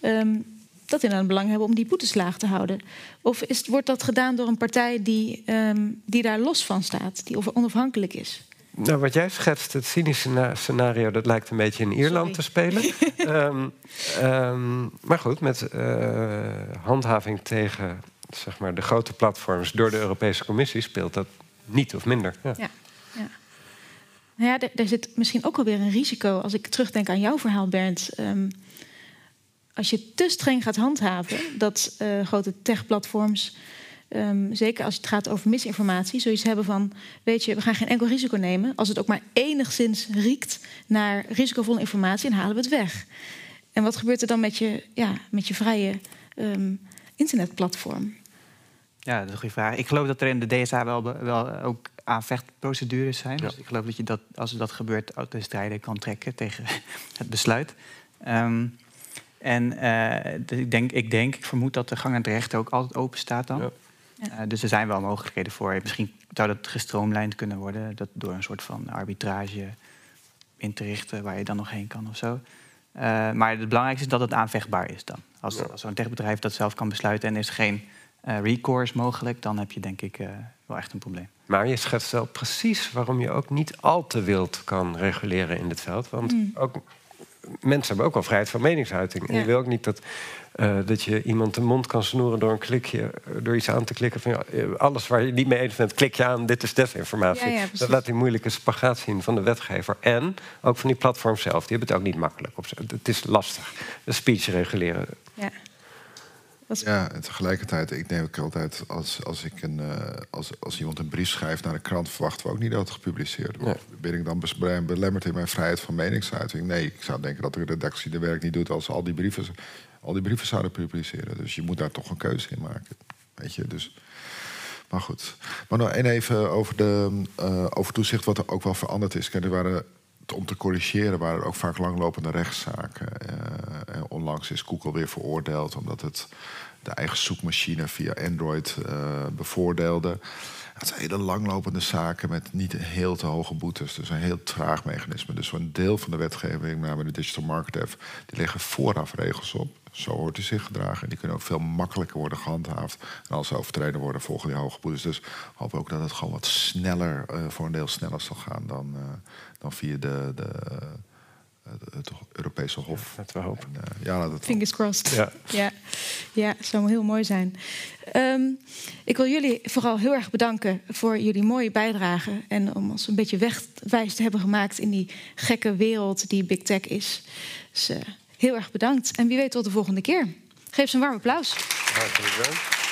S2: Um, dat die dan een belang hebben om die boetes laag te houden? Of is, wordt dat gedaan door een partij die, um, die daar los van staat, die onafhankelijk is?
S5: Nou, wat jij schetst, het cynische scenario, dat lijkt een beetje in Ierland te spelen. um, um, maar goed, met uh, handhaving tegen zeg maar, de grote platforms door de Europese Commissie speelt dat niet of minder. Ja. ja, ja.
S2: Nou ja, er zit misschien ook alweer een risico. Als ik terugdenk aan jouw verhaal, Bernd. Um, als je te streng gaat handhaven, dat uh, grote techplatforms, um, zeker als het gaat over misinformatie, zoiets hebben van: weet je, we gaan geen enkel risico nemen. Als het ook maar enigszins riekt naar risicovolle informatie, dan halen we het weg. En wat gebeurt er dan met je, ja, met je vrije um, internetplatform?
S3: Ja, dat is een goede vraag. Ik geloof dat er in de DSA wel, wel ook aanvechtprocedures zijn. Ja. Dus ik geloof dat je dat, als dat gebeurt, ook de strijden kan trekken tegen het besluit. Um, en uh, ik, denk, ik denk, ik vermoed dat de gang aan het recht ook altijd open staat dan. Ja. Uh, dus er zijn wel mogelijkheden voor. Misschien zou dat gestroomlijnd kunnen worden dat door een soort van arbitrage in te richten waar je dan nog heen kan of zo. Uh, maar het belangrijkste is dat het aanvechtbaar is dan. Als, ja. als zo'n techbedrijf dat zelf kan besluiten en er is geen recourse mogelijk, dan heb je denk ik wel echt een probleem.
S5: Maar je schetst wel precies waarom je ook niet al te wild kan reguleren in dit veld. Want mm. ook mensen hebben ook wel vrijheid van meningsuiting. En je wil ook niet dat, uh, dat je iemand de mond kan snoeren door een klikje, eh, door iets aan te klikken. Van ja, eh, alles waar je niet mee eens bent, klik je aan, dit is desinformatie. Ja, ja, dat laat die moeilijke spagaat zien van de wetgever. En ook van die platform zelf. Die hebben het ook niet makkelijk. Het is lastig, de speech reguleren. Ja.
S4: Ja, en tegelijkertijd, ik denk ook altijd, als, als, ik een, uh, als, als iemand een brief schrijft naar een krant, verwachten we ook niet dat het gepubliceerd wordt. Ben ik dan belemmerd in mijn vrijheid van meningsuiting? Nee, ik zou denken dat de redactie de werk niet doet als al die brieven, al die brieven zouden publiceren. Dus je moet daar toch een keuze in maken. Weet je, dus. Maar goed. Maar nog één even over, de, uh, over toezicht, wat er ook wel veranderd is. Kijk, er waren om te corrigeren waren er ook vaak langlopende rechtszaken. Uh, onlangs is Google weer veroordeeld omdat het de eigen zoekmachine via Android uh, bevoordeelde. Het zijn hele langlopende zaken met niet heel te hoge boetes. Dus een heel traag mechanisme. Dus voor een deel van de wetgeving, namelijk de Digital Market Act, die leggen vooraf regels op. Zo hoort hij zich gedragen. En die kunnen ook veel makkelijker worden gehandhaafd. En als ze overtreden worden, volgen die hoge boetes. Dus hoop ook dat het gewoon wat sneller, voor een deel sneller zal gaan dan, dan via de, de, het Europese Hof.
S5: Ja, dat we hopen. En,
S2: uh, ja, dat Fingers crossed. Ja. ja, ja, zou heel mooi zijn. Um, ik wil jullie vooral heel erg bedanken voor jullie mooie bijdrage. En om ons een beetje wegwijs te hebben gemaakt in die gekke wereld die Big Tech is. Dus uh, heel erg bedankt. En wie weet tot de volgende keer. Geef ze een warm applaus. Hartelijk dank.